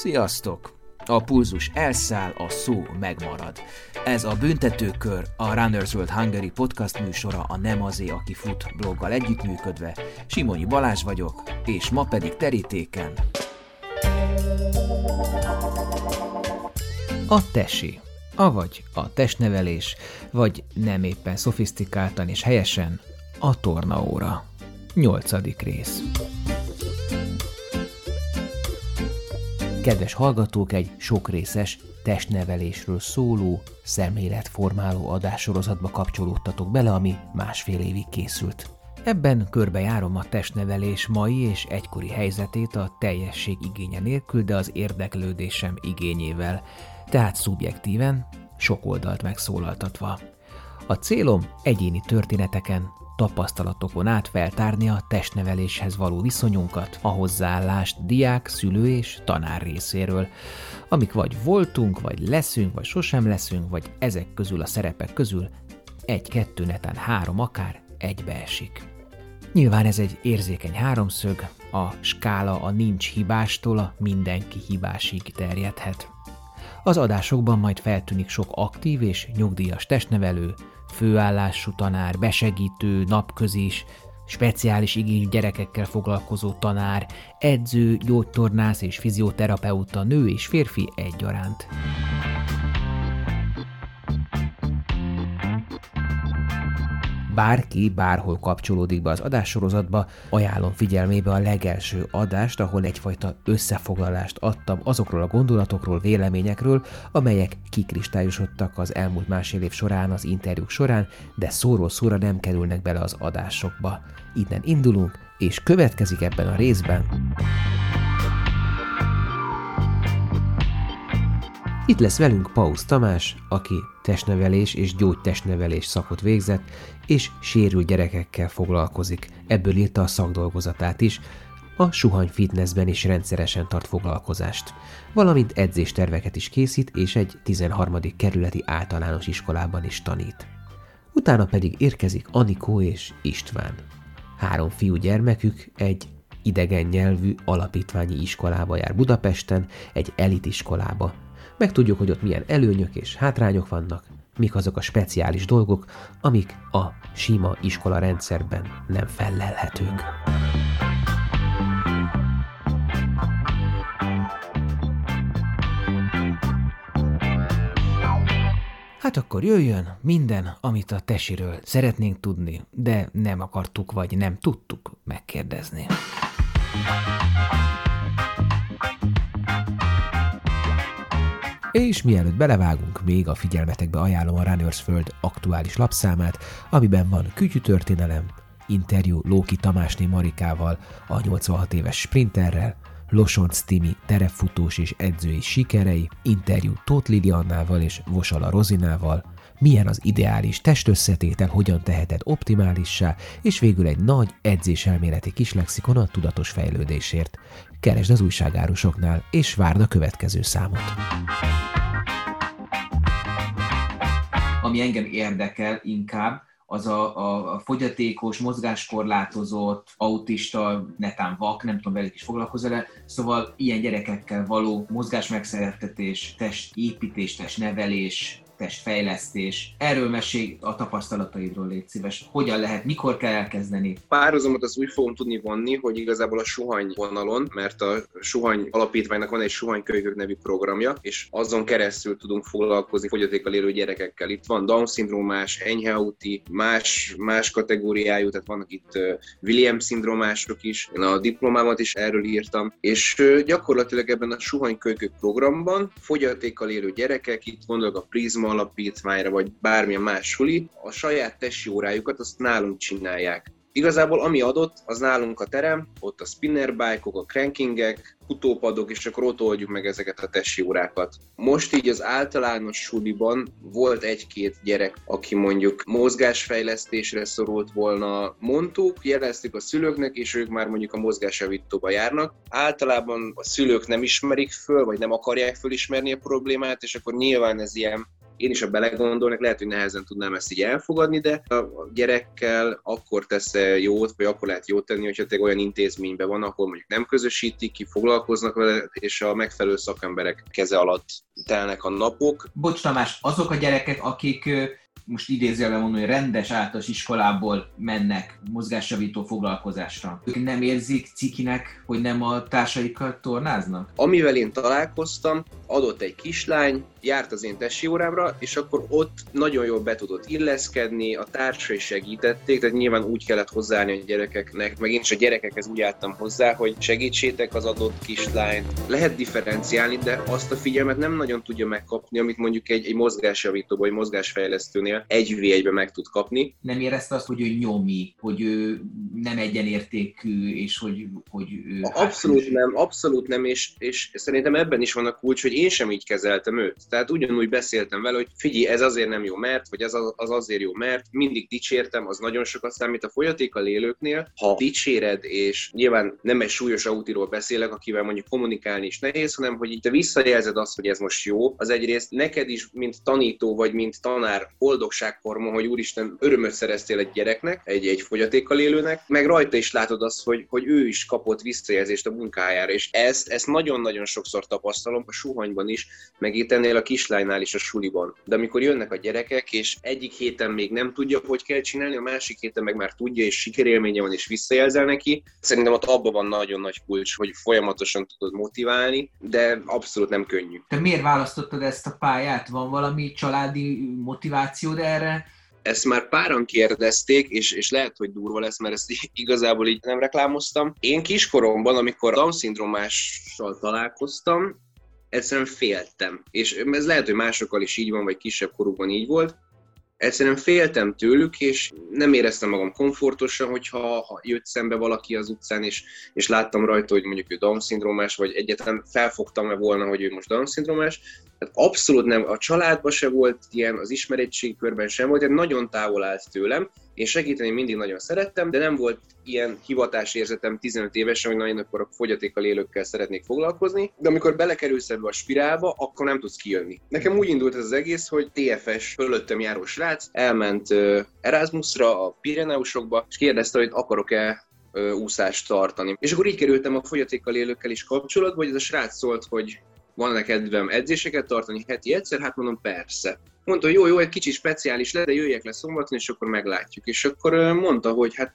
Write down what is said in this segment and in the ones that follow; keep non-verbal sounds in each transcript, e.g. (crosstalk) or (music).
Sziasztok! A pulzus elszáll, a szó megmarad. Ez a Büntetőkör, a Runners World Hungary podcast műsora a Nem azé, aki fut bloggal együttműködve. Simonyi Balázs vagyok, és ma pedig terítéken. A tesi, avagy a testnevelés, vagy nem éppen szofisztikáltan és helyesen a tornaóra. Nyolcadik rész. Kedves hallgatók, egy sokrészes testnevelésről szóló, szemléletformáló adássorozatba kapcsolódtatok bele, ami másfél évig készült. Ebben körbejárom a testnevelés mai és egykori helyzetét a teljesség igénye nélkül, de az érdeklődésem igényével, tehát szubjektíven, sok oldalt megszólaltatva. A célom egyéni történeteken, tapasztalatokon át feltárni a testneveléshez való viszonyunkat, a hozzáállást diák, szülő és tanár részéről, amik vagy voltunk, vagy leszünk, vagy sosem leszünk, vagy ezek közül a szerepek közül egy-kettő, netán három akár egybeesik. Nyilván ez egy érzékeny háromszög, a skála a nincs hibástól a mindenki hibásig terjedhet. Az adásokban majd feltűnik sok aktív és nyugdíjas testnevelő, főállású tanár, besegítő, napközis, speciális igényű gyerekekkel foglalkozó tanár, edző, gyógytornász és fizioterapeuta, nő és férfi egyaránt. Bárki bárhol kapcsolódik be az adássorozatba, ajánlom figyelmébe a legelső adást, ahol egyfajta összefoglalást adtam azokról a gondolatokról, véleményekről, amelyek kikristályosodtak az elmúlt másfél év során, az interjúk során, de szóról szóra nem kerülnek bele az adásokba. Innen indulunk, és következik ebben a részben. Itt lesz velünk Paus Tamás, aki testnevelés és gyógytestnevelés szakot végzett, és sérült gyerekekkel foglalkozik. Ebből írta a szakdolgozatát is, a Suhany Fitnessben is rendszeresen tart foglalkozást, valamint edzésterveket is készít, és egy 13. kerületi általános iskolában is tanít. Utána pedig érkezik Anikó és István. Három fiú gyermekük egy idegen nyelvű alapítványi iskolába jár Budapesten, egy elitiskolába, Megtudjuk, hogy ott milyen előnyök és hátrányok vannak, mik azok a speciális dolgok, amik a sima iskola rendszerben nem fellelhetők. Hát akkor jöjjön minden, amit a tesiről szeretnénk tudni, de nem akartuk vagy nem tudtuk megkérdezni. És mielőtt belevágunk, még a figyelmetekbe ajánlom a Runners World aktuális lapszámát, amiben van kütyütörténelem, interjú Lóki Tamásné Marikával, a 86 éves sprinterrel, Losonc Timi terepfutós és edzői sikerei, interjú Tóth Liliannával és Vosala Rozinával, milyen az ideális testösszetétel, hogyan teheted optimálissá, és végül egy nagy edzéselméleti kis lexikon a tudatos fejlődésért. Keresd az újságárusoknál, és várd a következő számot. Ami engem érdekel inkább, az a, a, a fogyatékos, mozgáskorlátozott, autista, netán vak, nem tudom, velük is foglalkozol -e. Szóval ilyen gyerekekkel való mozgásmegszerettetés, testépítés, testnevelés, testfejlesztés. Erről mesélj a tapasztalataidról, légy szíves. Hogyan lehet, mikor kell elkezdeni? Párhuzamot az úgy fogom tudni vonni, hogy igazából a suhany vonalon, mert a suhany alapítványnak van egy suhanykölykök nevű programja, és azon keresztül tudunk foglalkozni fogyatékkal élő gyerekekkel. Itt van Down-szindrómás, enyhe más, más kategóriájú, tehát vannak itt Williams-szindrómások is. Én a diplomámat is erről írtam, és gyakorlatilag ebben a suhanykölykök programban fogyatékkal élő gyerekek, itt gondolok a Prisma alapítványra, vagy bármilyen más suli, a saját testi órájukat azt nálunk csinálják. Igazából ami adott, az nálunk a terem, ott a spinnerbike-ok, a crankingek, futópadok, és akkor ott oldjuk meg ezeket a testi órákat. Most így az általános suliban volt egy-két gyerek, aki mondjuk mozgásfejlesztésre szorult volna, mondtuk, jeleztük a szülőknek, és ők már mondjuk a mozgásjavítóba járnak. Általában a szülők nem ismerik föl, vagy nem akarják fölismerni a problémát, és akkor nyilván ez ilyen én is, ha belegondolnak, lehet, hogy nehezen tudnám ezt így elfogadni, de a gyerekkel akkor tesz jót, vagy akkor lehet jót tenni, hogyha te olyan intézményben van, ahol mondjuk nem közösítik ki, foglalkoznak vele, és a megfelelő szakemberek keze alatt telnek a napok. Bocs Tamás, azok a gyerekek, akik most idézőjelben mondom, hogy rendes általános iskolából mennek mozgásjavító foglalkozásra. Ők nem érzik cikinek, hogy nem a társaikkal tornáznak? Amivel én találkoztam, adott egy kislány, járt az én testi órámra, és akkor ott nagyon jól be tudott illeszkedni, a társai segítették, tehát nyilván úgy kellett hozzáállni a gyerekeknek, meg én is a gyerekekhez úgy álltam hozzá, hogy segítsétek az adott kislányt. Lehet differenciálni, de azt a figyelmet nem nagyon tudja megkapni, amit mondjuk egy, egy mozgásjavító vagy mozgásfejlesztőnél egy v egybe meg tud kapni. Nem érezte azt, hogy ő nyomi, hogy ő nem egyenértékű, és hogy, hogy ő... Abszolút nem, abszolút nem, és, és szerintem ebben is van a kulcs, hogy én sem így kezeltem őt. Tehát ugyanúgy beszéltem vele, hogy figyelj, ez azért nem jó, mert, vagy ez az azért jó, mert mindig dicsértem, az nagyon sokat számít a folyatékkal élőknél. Ha dicséred, és nyilván nem egy súlyos autiról beszélek, akivel mondjuk kommunikálni is nehéz, hanem hogy te visszajelzed azt, hogy ez most jó, az egyrészt neked is, mint tanító, vagy mint tanár boldogságforma, hogy úristen, örömöt szereztél egy gyereknek, egy, egy fogyatékkal élőnek, meg rajta is látod azt, hogy, hogy ő is kapott visszajelzést a munkájára, és ezt, ezt nagyon-nagyon sokszor tapasztalom a suhanyban is, meg itt ennél kislánynál is a suliban. De amikor jönnek a gyerekek, és egyik héten még nem tudja, hogy kell csinálni, a másik héten meg már tudja, és sikerélménye van, és visszajelzel neki, szerintem ott abban van nagyon nagy kulcs, hogy folyamatosan tudod motiválni, de abszolút nem könnyű. Te miért választottad ezt a pályát? Van valami családi motivációd erre? ezt már páran kérdezték, és, és lehet, hogy durva lesz, mert ezt (laughs) igazából így nem reklámoztam. Én kiskoromban, amikor Down-szindrómással találkoztam, egyszerűen féltem. És ez lehet, hogy másokkal is így van, vagy kisebb korukban így volt. Egyszerűen féltem tőlük, és nem éreztem magam komfortosan, hogyha ha jött szembe valaki az utcán, és, és láttam rajta, hogy mondjuk ő Down-szindrómás, vagy egyáltalán felfogtam-e volna, hogy ő most Down-szindrómás. Tehát abszolút nem, a családban se volt ilyen, az ismeretségkörben sem volt, tehát nagyon távol állt tőlem, én segíteni mindig nagyon szerettem, de nem volt ilyen hivatásérzetem 15 évesen, hogy nagyon akkor a fogyatékkal élőkkel szeretnék foglalkozni, de amikor belekerülsz ebbe a spirálba, akkor nem tudsz kijönni. Nekem úgy indult ez az egész, hogy TFS fölöttem járó srác elment Erasmusra a Pireneusokba, és kérdezte, hogy akarok-e úszást tartani. És akkor így kerültem a fogyatékkal élőkkel is kapcsolatba, hogy ez a srác szólt, hogy van-e kedvem edzéseket tartani heti egyszer? Hát mondom, persze mondta, hogy jó, jó, egy kicsi speciális le, de jöjjek le szombaton, és akkor meglátjuk. És akkor mondta, hogy hát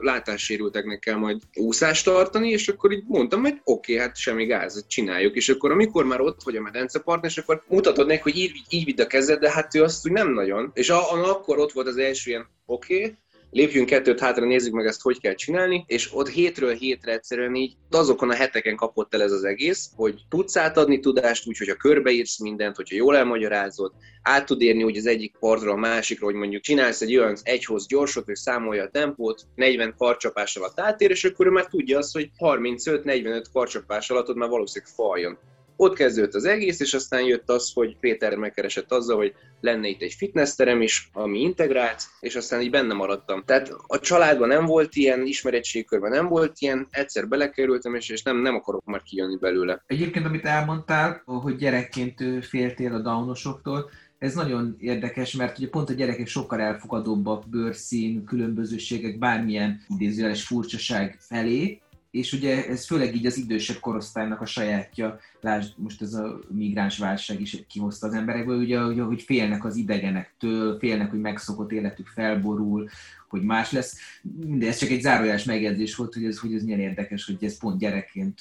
látássérülteknek kell majd úszást tartani, és akkor így mondtam, hogy oké, okay, hát semmi gáz, csináljuk. És akkor amikor már ott vagy a medencepartner, és akkor mutatod neki, hogy így, így vidd a kezed, de hát ő azt úgy nem nagyon. És a, a, akkor ott volt az első ilyen, oké, okay, lépjünk kettőt hátra, nézzük meg ezt, hogy kell csinálni, és ott hétről hétre egyszerűen így azokon a heteken kapott el ez az egész, hogy tudsz átadni tudást, úgyhogy a körbeírsz mindent, hogyha jól elmagyarázod, át tud érni úgy az egyik partról a másikra, hogy mondjuk csinálsz egy olyan egyhoz gyorsot, hogy számolja a tempót, 40 karcsapás alatt átér, és akkor ő már tudja azt, hogy 35-45 karcsapás alatt ott már valószínűleg faljon. Ott kezdődött az egész, és aztán jött az, hogy Péter megkeresett azzal, hogy lenne itt egy fitnessterem is, ami integrált, és aztán így benne maradtam. Tehát a családban nem volt ilyen, ismerettségkörben nem volt ilyen, egyszer belekerültem, és, és nem, nem akarok már kijönni belőle. Egyébként, amit elmondtál, hogy gyerekként féltél a downosoktól, ez nagyon érdekes, mert ugye pont a gyerekek sokkal elfogadóbbak bőrszín, különbözőségek, bármilyen idézőjeles furcsaság felé, és ugye ez főleg így az idősebb korosztálynak a sajátja, lásd, most ez a migráns válság is kihozta az emberekből, ugye, hogy félnek az idegenektől, félnek, hogy megszokott életük felborul, hogy más lesz. De ez csak egy zárójeles megjegyzés volt, hogy ez, hogy ez milyen érdekes, hogy ez pont gyerekként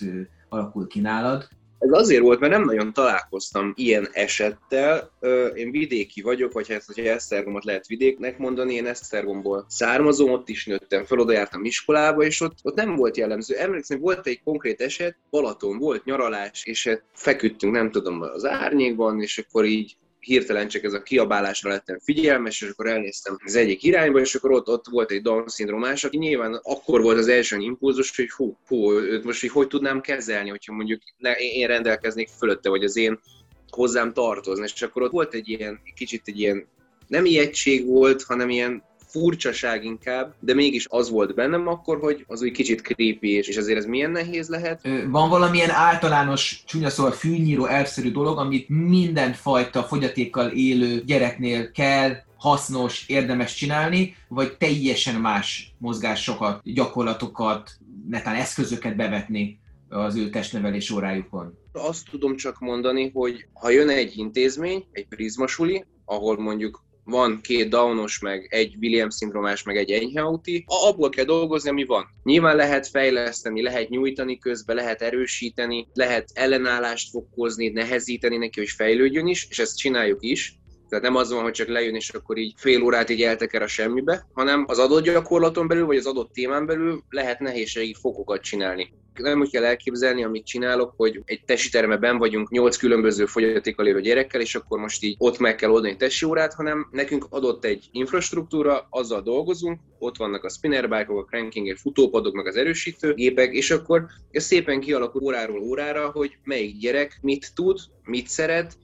alakul ki nálad. Ez azért volt, mert nem nagyon találkoztam ilyen esettel. Én vidéki vagyok, vagy hát, hogyha Esztergomot lehet vidéknek mondani, én Esztergomból származom, ott is nőttem fel, oda jártam iskolába, és ott, ott nem volt jellemző. Emlékszem, volt egy konkrét eset, Balaton volt nyaralás, és hát feküdtünk, nem tudom, az árnyékban, és akkor így hirtelen csak ez a kiabálásra lettem figyelmes, és akkor elnéztem az egyik irányba, és akkor ott, ott volt egy Down-szindrómás, aki nyilván akkor volt az első impulzus, hogy hú, hú, őt most így hogy tudnám kezelni, hogyha mondjuk ne, én rendelkeznék fölötte, vagy az én hozzám tartozna, és akkor ott volt egy ilyen, kicsit egy ilyen, nem ijegység volt, hanem ilyen furcsaság inkább, de mégis az volt bennem akkor, hogy az úgy kicsit creepy, és, és azért ez milyen nehéz lehet. Van valamilyen általános, csúnya szóval fűnyíró, elszerű dolog, amit mindenfajta fogyatékkal élő gyereknél kell, hasznos, érdemes csinálni, vagy teljesen más mozgásokat, gyakorlatokat, netán eszközöket bevetni az ő testnevelés órájukon? Azt tudom csak mondani, hogy ha jön egy intézmény, egy prizmasuli, ahol mondjuk van két Downos, meg egy Williams-szindromás, meg egy enyhe auti, abból kell dolgozni, ami van. Nyilván lehet fejleszteni, lehet nyújtani közben, lehet erősíteni, lehet ellenállást fokozni, nehezíteni neki, hogy fejlődjön is, és ezt csináljuk is. Tehát nem az van, hogy csak lejön, és akkor így fél órát így elteker a semmibe, hanem az adott gyakorlaton belül, vagy az adott témán belül lehet nehézségi fokokat csinálni. Nem úgy kell elképzelni, amit csinálok, hogy egy testitermeben vagyunk nyolc különböző fogyatékkal élő gyerekkel, és akkor most így ott meg kell oldani testi órát, hanem nekünk adott egy infrastruktúra, azzal dolgozunk, ott vannak a spinnerbike-ok, a cranking, a futópadok, meg az erősítő gépek, és akkor ez szépen kialakul óráról órára, hogy melyik gyerek mit tud, mit szeret,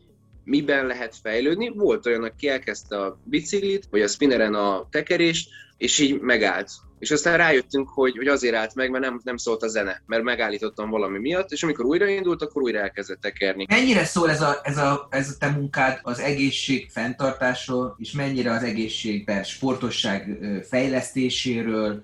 miben lehet fejlődni. Volt olyan, aki elkezdte a biciklit, vagy a spinneren a tekerést, és így megállt. És aztán rájöttünk, hogy, hogy azért állt meg, mert nem, nem szólt a zene, mert megállítottam valami miatt, és amikor újraindult, akkor újra elkezdett tekerni. Mennyire szól ez a, ez a, ez a te munkád az egészség fenntartásról, és mennyire az egészségben sportosság fejlesztéséről,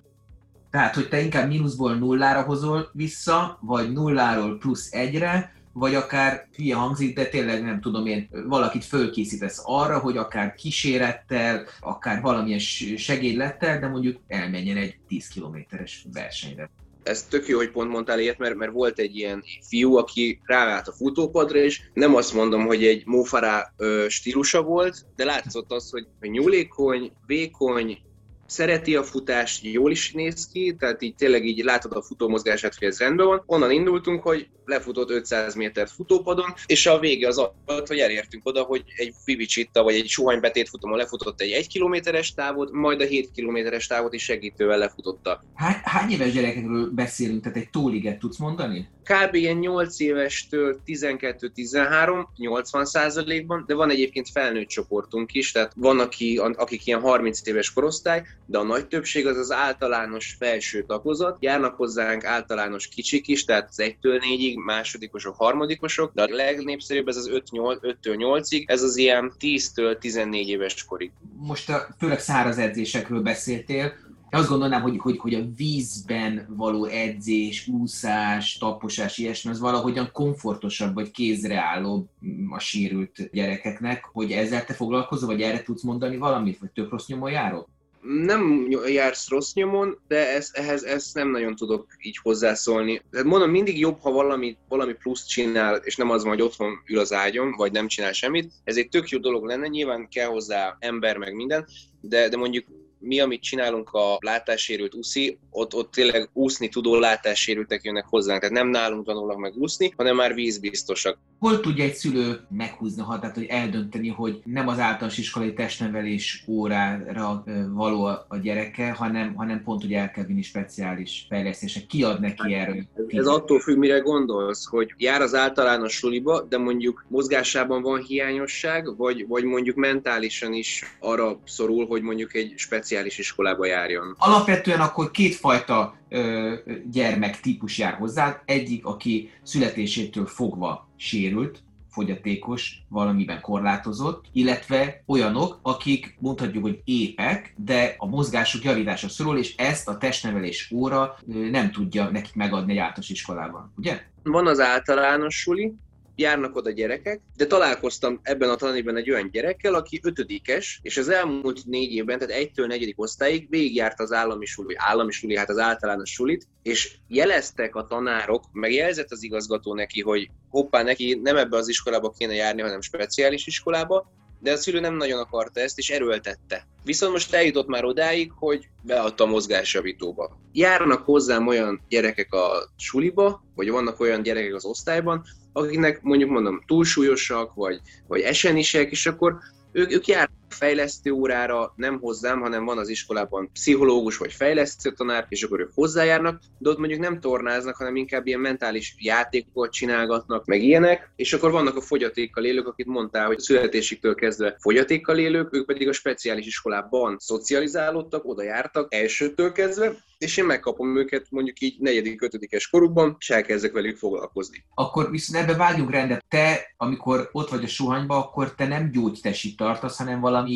tehát, hogy te inkább mínuszból nullára hozol vissza, vagy nulláról plusz egyre, vagy akár hülye hangzik, de tényleg nem tudom én, valakit fölkészítesz arra, hogy akár kísérettel, akár valamilyen segédlettel, de mondjuk elmenjen egy 10 kilométeres versenyre. Ez tök jó, hogy pont mondtál ilyet, mert, mert volt egy ilyen fiú, aki ráállt a futópadra, és nem azt mondom, hogy egy mófará stílusa volt, de látszott az, hogy, nyúlékony, vékony, szereti a futást, jól is néz ki, tehát így tényleg így látod a futómozgását, hogy ez rendben van. Onnan indultunk, hogy lefutott 500 métert futópadon, és a vége az alatt, hogy elértünk oda, hogy egy Vivicsitta vagy egy suhanybetét futamon lefutott egy 1 kilométeres távot, majd a 7 kilométeres távot is segítővel lefutotta. Hány, hány éves gyerekekről beszélünk, tehát egy tóliget tudsz mondani? Kb. ilyen 8 évestől 12-13, 80 százalékban, de van egyébként felnőtt csoportunk is, tehát van, aki, akik ilyen 30 éves korosztály, de a nagy többség az az általános felső takozat. Járnak hozzánk általános kicsik is, tehát az 1-től 4-ig, másodikosok, harmadikosok, de a legnépszerűbb ez az 5-től 8-ig, ez az ilyen 10-től 14 éves korig. Most a, főleg száraz edzésekről beszéltél, azt gondolnám, hogy, hogy, hogy a vízben való edzés, úszás, taposás, ilyesmi, az valahogyan komfortosabb vagy kézreállóbb a sérült gyerekeknek, hogy ezzel te foglalkozol, vagy erre tudsz mondani valamit, vagy több rossz nyomon járok? Nem jársz rossz nyomon, de ez, ehhez ezt nem nagyon tudok így hozzászólni. Tehát mondom, mindig jobb, ha valami, valami plusz csinál, és nem az van, hogy otthon ül az ágyon, vagy nem csinál semmit. Ez egy tök jó dolog lenne, nyilván kell hozzá ember, meg minden, de, de mondjuk mi, amit csinálunk a látássérült úszi, ott, ott tényleg úszni tudó látássérültek jönnek hozzánk. Tehát nem nálunk tanulnak meg úszni, hanem már vízbiztosak. Hol tudja egy szülő meghúzni a határt, hogy eldönteni, hogy nem az általános iskolai testnevelés órára való a gyereke, hanem, hanem pont, hogy el kell vinni speciális fejlesztések. Ki ad neki erről? Ez, ez attól függ, mire gondolsz, hogy jár az általános suliba, de mondjuk mozgásában van hiányosság, vagy, vagy mondjuk mentálisan is arra szorul, hogy mondjuk egy speciális iskolába járjon. Alapvetően akkor kétfajta ö, gyermek típus jár hozzá. Egyik, aki születésétől fogva sérült, fogyatékos, valamiben korlátozott, illetve olyanok, akik mondhatjuk, hogy épek, de a mozgásuk javítása szorul, és ezt a testnevelés óra nem tudja nekik megadni egy általános iskolában, ugye? Van az általános suli, járnak oda gyerekek, de találkoztam ebben a tanévben egy olyan gyerekkel, aki ötödikes, és az elmúlt négy évben, tehát egytől negyedik osztályig végigjárt az állami suli, állami suli, hát az általános sulit, és jeleztek a tanárok, meg jelzett az igazgató neki, hogy hoppá, neki nem ebbe az iskolába kéne járni, hanem speciális iskolába, de a szülő nem nagyon akarta ezt, és erőltette. Viszont most eljutott már odáig, hogy beadta a mozgásjavítóba. Járnak hozzám olyan gyerekek a suliba, vagy vannak olyan gyerekek az osztályban, akiknek mondjuk mondom túlsúlyosak, vagy, vagy esenisek, és akkor ők, ők járnak fejlesztő órára nem hozzám, hanem van az iskolában pszichológus vagy fejlesztő tanár, és akkor ők hozzájárnak, de ott mondjuk nem tornáznak, hanem inkább ilyen mentális játékokat csinálgatnak, meg ilyenek, és akkor vannak a fogyatékkal élők, akit mondtál, hogy születésüktől kezdve fogyatékkal élők, ők pedig a speciális iskolában szocializálódtak, oda jártak elsőtől kezdve, és én megkapom őket mondjuk így negyedik, ötödikes korukban, és elkezdek velük foglalkozni. Akkor viszont ebbe vágjunk rendet. Te, amikor ott vagy a suhanyba, akkor te nem gyógytesit tartasz, hanem valami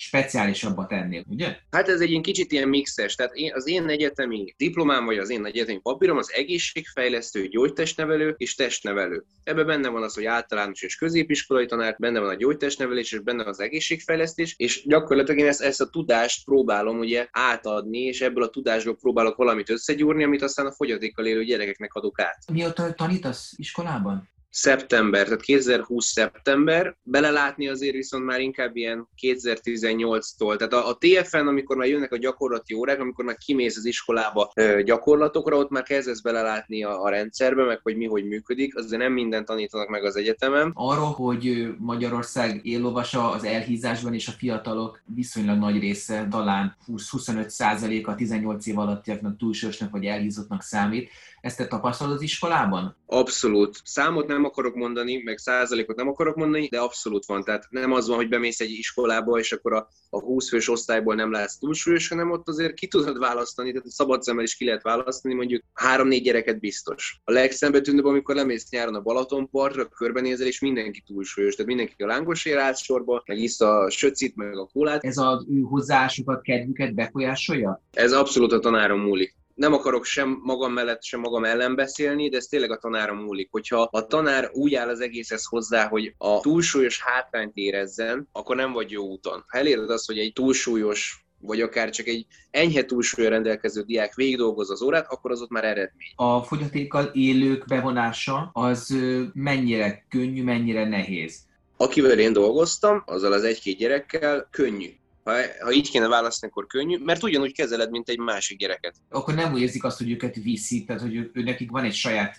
speciálisabbat ennél, ugye? Hát ez egy ilyen kicsit ilyen mixes, tehát én, az én egyetemi diplomám, vagy az én egyetemi papírom az egészségfejlesztő, gyógytestnevelő és testnevelő. Ebben benne van az, hogy általános és középiskolai tanár, benne van a gyógytestnevelés, és benne van az egészségfejlesztés, és gyakorlatilag én ezt, ezt a tudást próbálom ugye átadni, és ebből a tudásból próbálok valamit összegyúrni, amit aztán a fogyatékkal élő gyerekeknek adok át. Mióta tanítasz iskolában? Szeptember, tehát 2020 szeptember, belelátni azért viszont már inkább ilyen 2018-tól. Tehát a, a TFN, amikor már jönnek a gyakorlati órák, amikor már kimész az iskolába ö, gyakorlatokra, ott már kezdesz belelátni a, a rendszerbe, meg hogy mi hogy működik, azért nem mindent tanítanak meg az egyetemen. Arról, hogy Magyarország éllovasa az elhízásban és a fiatalok viszonylag nagy része, talán 20-25% a 18 év alattiaknak túlsősnek vagy elhízottnak számít, ezt te tapasztalod az iskolában? Abszolút. Számot nem akarok mondani, meg százalékot nem akarok mondani, de abszolút van. Tehát nem az van, hogy bemész egy iskolába, és akkor a, a 20 fős osztályból nem lesz túlsúlyos, hanem ott azért ki tudod választani, tehát a szabad szemmel is ki lehet választani, mondjuk három-négy gyereket biztos. A legszembetűnőbb, amikor lemész nyáron a Balatonpartra, körbenézel, és mindenki túlsúlyos, tehát mindenki a lángosért állt sorba, meg iszta a söcit, meg a kólát. Ez az ő hozzáállásukat, kedvüket befolyásolja? Ez abszolút a tanárom múlik nem akarok sem magam mellett, sem magam ellen beszélni, de ez tényleg a tanára múlik. Hogyha a tanár úgy áll az egészhez hozzá, hogy a túlsúlyos hátrányt érezzen, akkor nem vagy jó úton. Ha eléred azt, hogy egy túlsúlyos vagy akár csak egy enyhe túlsúlya rendelkező diák végigdolgoz az órát, akkor az ott már eredmény. A fogyatékkal élők bevonása az mennyire könnyű, mennyire nehéz? Akivel én dolgoztam, azzal az egy-két gyerekkel könnyű ha, ha így kéne választani, akkor könnyű, mert ugyanúgy kezeled, mint egy másik gyereket. Akkor nem úgy érzik azt, hogy őket viszi, tehát hogy ő, ő nekik van egy saját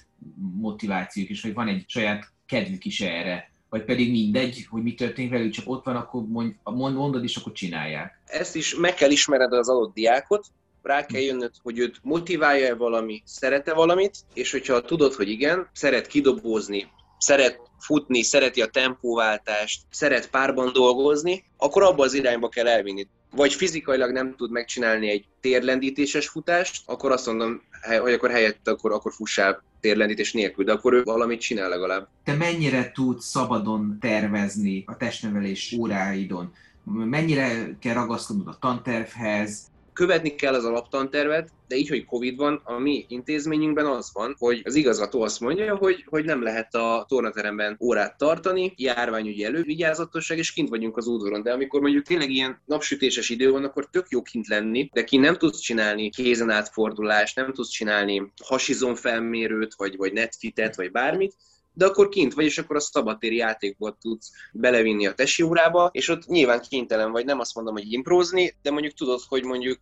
motivációk is, vagy van egy saját kedvük is erre, vagy pedig mindegy, hogy mi történik velük, csak ott van, akkor mond, mondod, és akkor csinálják. Ezt is meg kell ismered az adott diákot, rá kell jönnöd, hogy őt motiválja-e valami, szerete valamit, és hogyha tudod, hogy igen, szeret kidobózni, szeret futni, szereti a tempóváltást, szeret párban dolgozni, akkor abba az irányba kell elvinni. Vagy fizikailag nem tud megcsinálni egy térlendítéses futást, akkor azt mondom, hogy akkor helyette akkor, akkor fussál térlendítés nélkül, de akkor ő valamit csinál legalább. Te mennyire tudsz szabadon tervezni a testnevelés óráidon? Mennyire kell ragaszkodnod a tantervhez? Követni kell az alaptantervet, de így, hogy Covid van, a mi intézményünkben az van, hogy az igazgató azt mondja, hogy, hogy nem lehet a tornateremben órát tartani, járványügyi elővigyázatosság, és kint vagyunk az udvaron. De amikor mondjuk tényleg ilyen napsütéses idő van, akkor tök jó kint lenni, de ki nem tudsz csinálni kézen átfordulást, nem tudsz csinálni hasizon felmérőt, vagy, vagy netfitet, vagy bármit, de akkor kint vagy, és akkor a szabadtéri játékból tudsz belevinni a tesi órába, és ott nyilván kénytelen vagy, nem azt mondom, hogy improzni, de mondjuk tudod, hogy mondjuk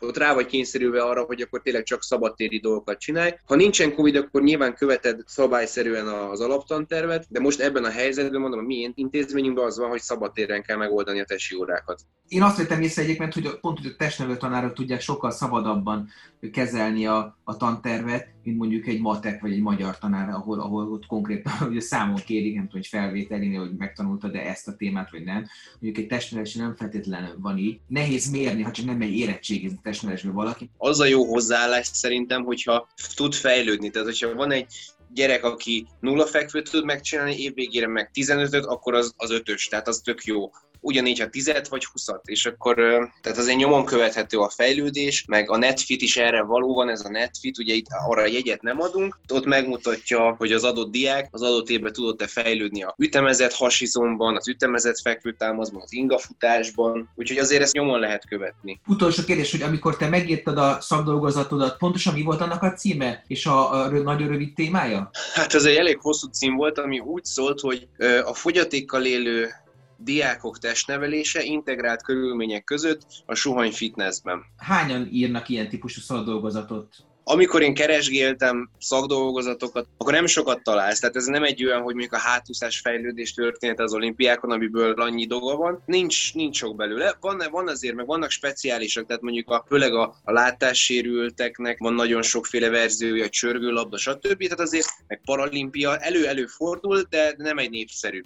ott rá vagy kényszerülve arra, hogy akkor tényleg csak szabadtéri dolgokat csinálj. Ha nincsen Covid, akkor nyilván követed szabályszerűen az alaptantervet, de most ebben a helyzetben mondom, a mi intézményünkben az van, hogy szabadtéren kell megoldani a tesi órákat. Én azt vettem észre egyébként, hogy pont hogy a testnevelő tanárok tudják sokkal szabadabban kezelni a, a tantervet, mint mondjuk egy matek vagy egy magyar tanár, ahol, ahol ott konkrétan (laughs) ugye számon kérik, nem tudom, hogy felvételni, hogy megtanulta, de ezt a témát, vagy nem. Mondjuk egy testnevelés nem feltétlenül van így. Nehéz mérni, ha csak nem egy érettségizni testnevelésbe valaki. Az a jó hozzáállás szerintem, hogyha tud fejlődni. Tehát, hogyha van egy gyerek, aki nulla fekvőt tud megcsinálni, évvégére meg 15-öt, akkor az, az ötös, tehát az tök jó ugyanígy ha 10 vagy 20 és akkor tehát azért nyomon követhető a fejlődés, meg a netfit is erre való van, ez a netfit, ugye itt arra jegyet nem adunk, ott megmutatja, hogy az adott diák az adott évben tudott-e fejlődni a ütemezett hasizomban, az ütemezett fekvőtámaszban, az ingafutásban, úgyhogy azért ezt nyomon lehet követni. Utolsó kérdés, hogy amikor te megírtad a szakdolgozatodat, pontosan mi volt annak a címe és a, a nagyon rövid témája? Hát ez egy elég hosszú cím volt, ami úgy szólt, hogy a fogyatékkal élő diákok testnevelése integrált körülmények között a suhany fitnessben. Hányan írnak ilyen típusú szakdolgozatot? amikor én keresgéltem szakdolgozatokat, akkor nem sokat találsz. Tehát ez nem egy olyan, hogy mondjuk a hátúszás fejlődés történet az olimpiákon, amiből annyi dolga van. Nincs, nincs sok belőle. Van, van azért, meg vannak speciálisak, tehát mondjuk a, főleg a, a látássérülteknek van nagyon sokféle verziója, a csörgőlabda, stb. Tehát azért meg paralimpia elő-elő fordul, de nem egy népszerű.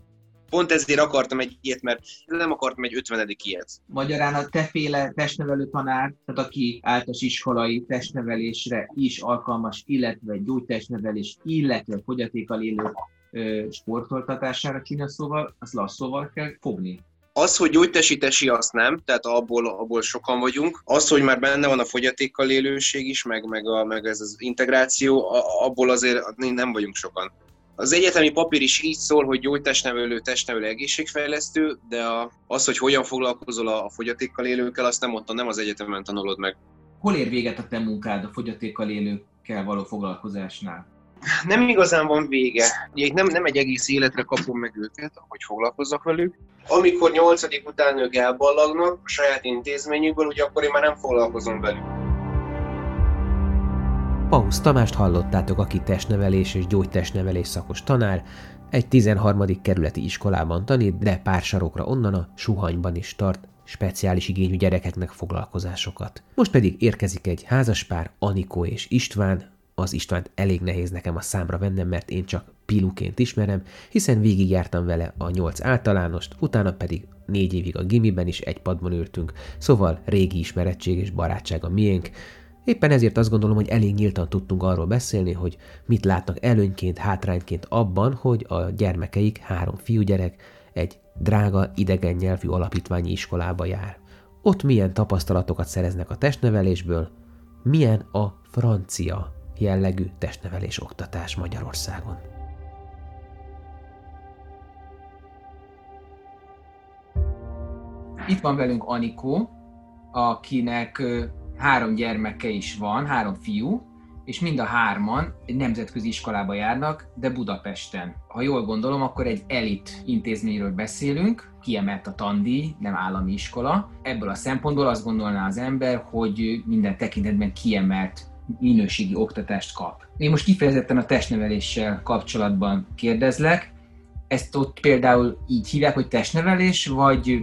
Pont ezért akartam egy ilyet, mert nem akartam egy 50. ilyet. Magyarán a teféle testnevelő tanár, tehát aki általános iskolai testnevelésre is alkalmas, illetve gyógytestnevelés, illetve fogyatékkal élő ö, sportoltatására csinál szóval, azt lasszóval kell fogni. Az, hogy gyógytesítesi, azt nem, tehát abból, abból sokan vagyunk. Az, hogy már benne van a fogyatékkal élőség is, meg, meg, a, meg ez az integráció, abból azért nem vagyunk sokan. Az egyetemi papír is így szól, hogy gyógytestnevelő, testnevelő, egészségfejlesztő, de a, az, hogy hogyan foglalkozol a, a fogyatékkal élőkkel, azt nem ott, nem az egyetemen tanulod meg. Hol ér véget a te munkád a fogyatékkal élőkkel való foglalkozásnál? Nem igazán van vége. Ugye itt nem, nem egy egész életre kapom meg őket, hogy foglalkozzak velük. Amikor nyolcadik után ők elballagnak a saját intézményükből, ugye akkor én már nem foglalkozom velük. Pausz Tamást hallottátok, aki testnevelés és gyógytestnevelés szakos tanár, egy 13. kerületi iskolában tanít, de pár sarokra onnan a Suhanyban is tart speciális igényű gyerekeknek foglalkozásokat. Most pedig érkezik egy házaspár, Anikó és István, az Istvánt elég nehéz nekem a számra vennem, mert én csak Piluként ismerem, hiszen végigjártam vele a nyolc általánost, utána pedig négy évig a gimiben is egy padban ültünk, szóval régi ismerettség és barátság a miénk, Éppen ezért azt gondolom, hogy elég nyíltan tudtunk arról beszélni, hogy mit látnak előnyként, hátrányként abban, hogy a gyermekeik, három fiúgyerek, egy drága idegen nyelvű alapítványi iskolába jár. Ott milyen tapasztalatokat szereznek a testnevelésből, milyen a francia jellegű testnevelés oktatás Magyarországon. Itt van velünk Anikó, akinek három gyermeke is van, három fiú, és mind a hárman egy nemzetközi iskolába járnak, de Budapesten. Ha jól gondolom, akkor egy elit intézményről beszélünk, kiemelt a tandíj, nem állami iskola. Ebből a szempontból azt gondolná az ember, hogy minden tekintetben kiemelt minőségi oktatást kap. Én most kifejezetten a testneveléssel kapcsolatban kérdezlek. Ezt ott például így hívják, hogy testnevelés, vagy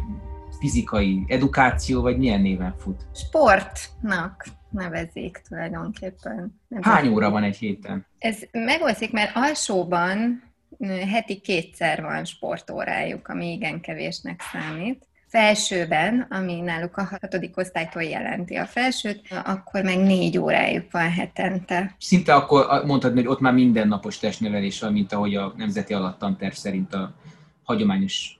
fizikai edukáció, vagy milyen néven fut? Sportnak nevezik tulajdonképpen. Nem Hány óra van egy héten? Ez megoszlik, mert alsóban heti kétszer van sportórájuk, ami igen kevésnek számít. Felsőben, ami náluk a hatodik osztálytól jelenti a felsőt, akkor meg négy órájuk van hetente. Szinte akkor mondhatni, hogy ott már mindennapos testnevelés van, mint ahogy a Nemzeti Alattanterv szerint a hagyományos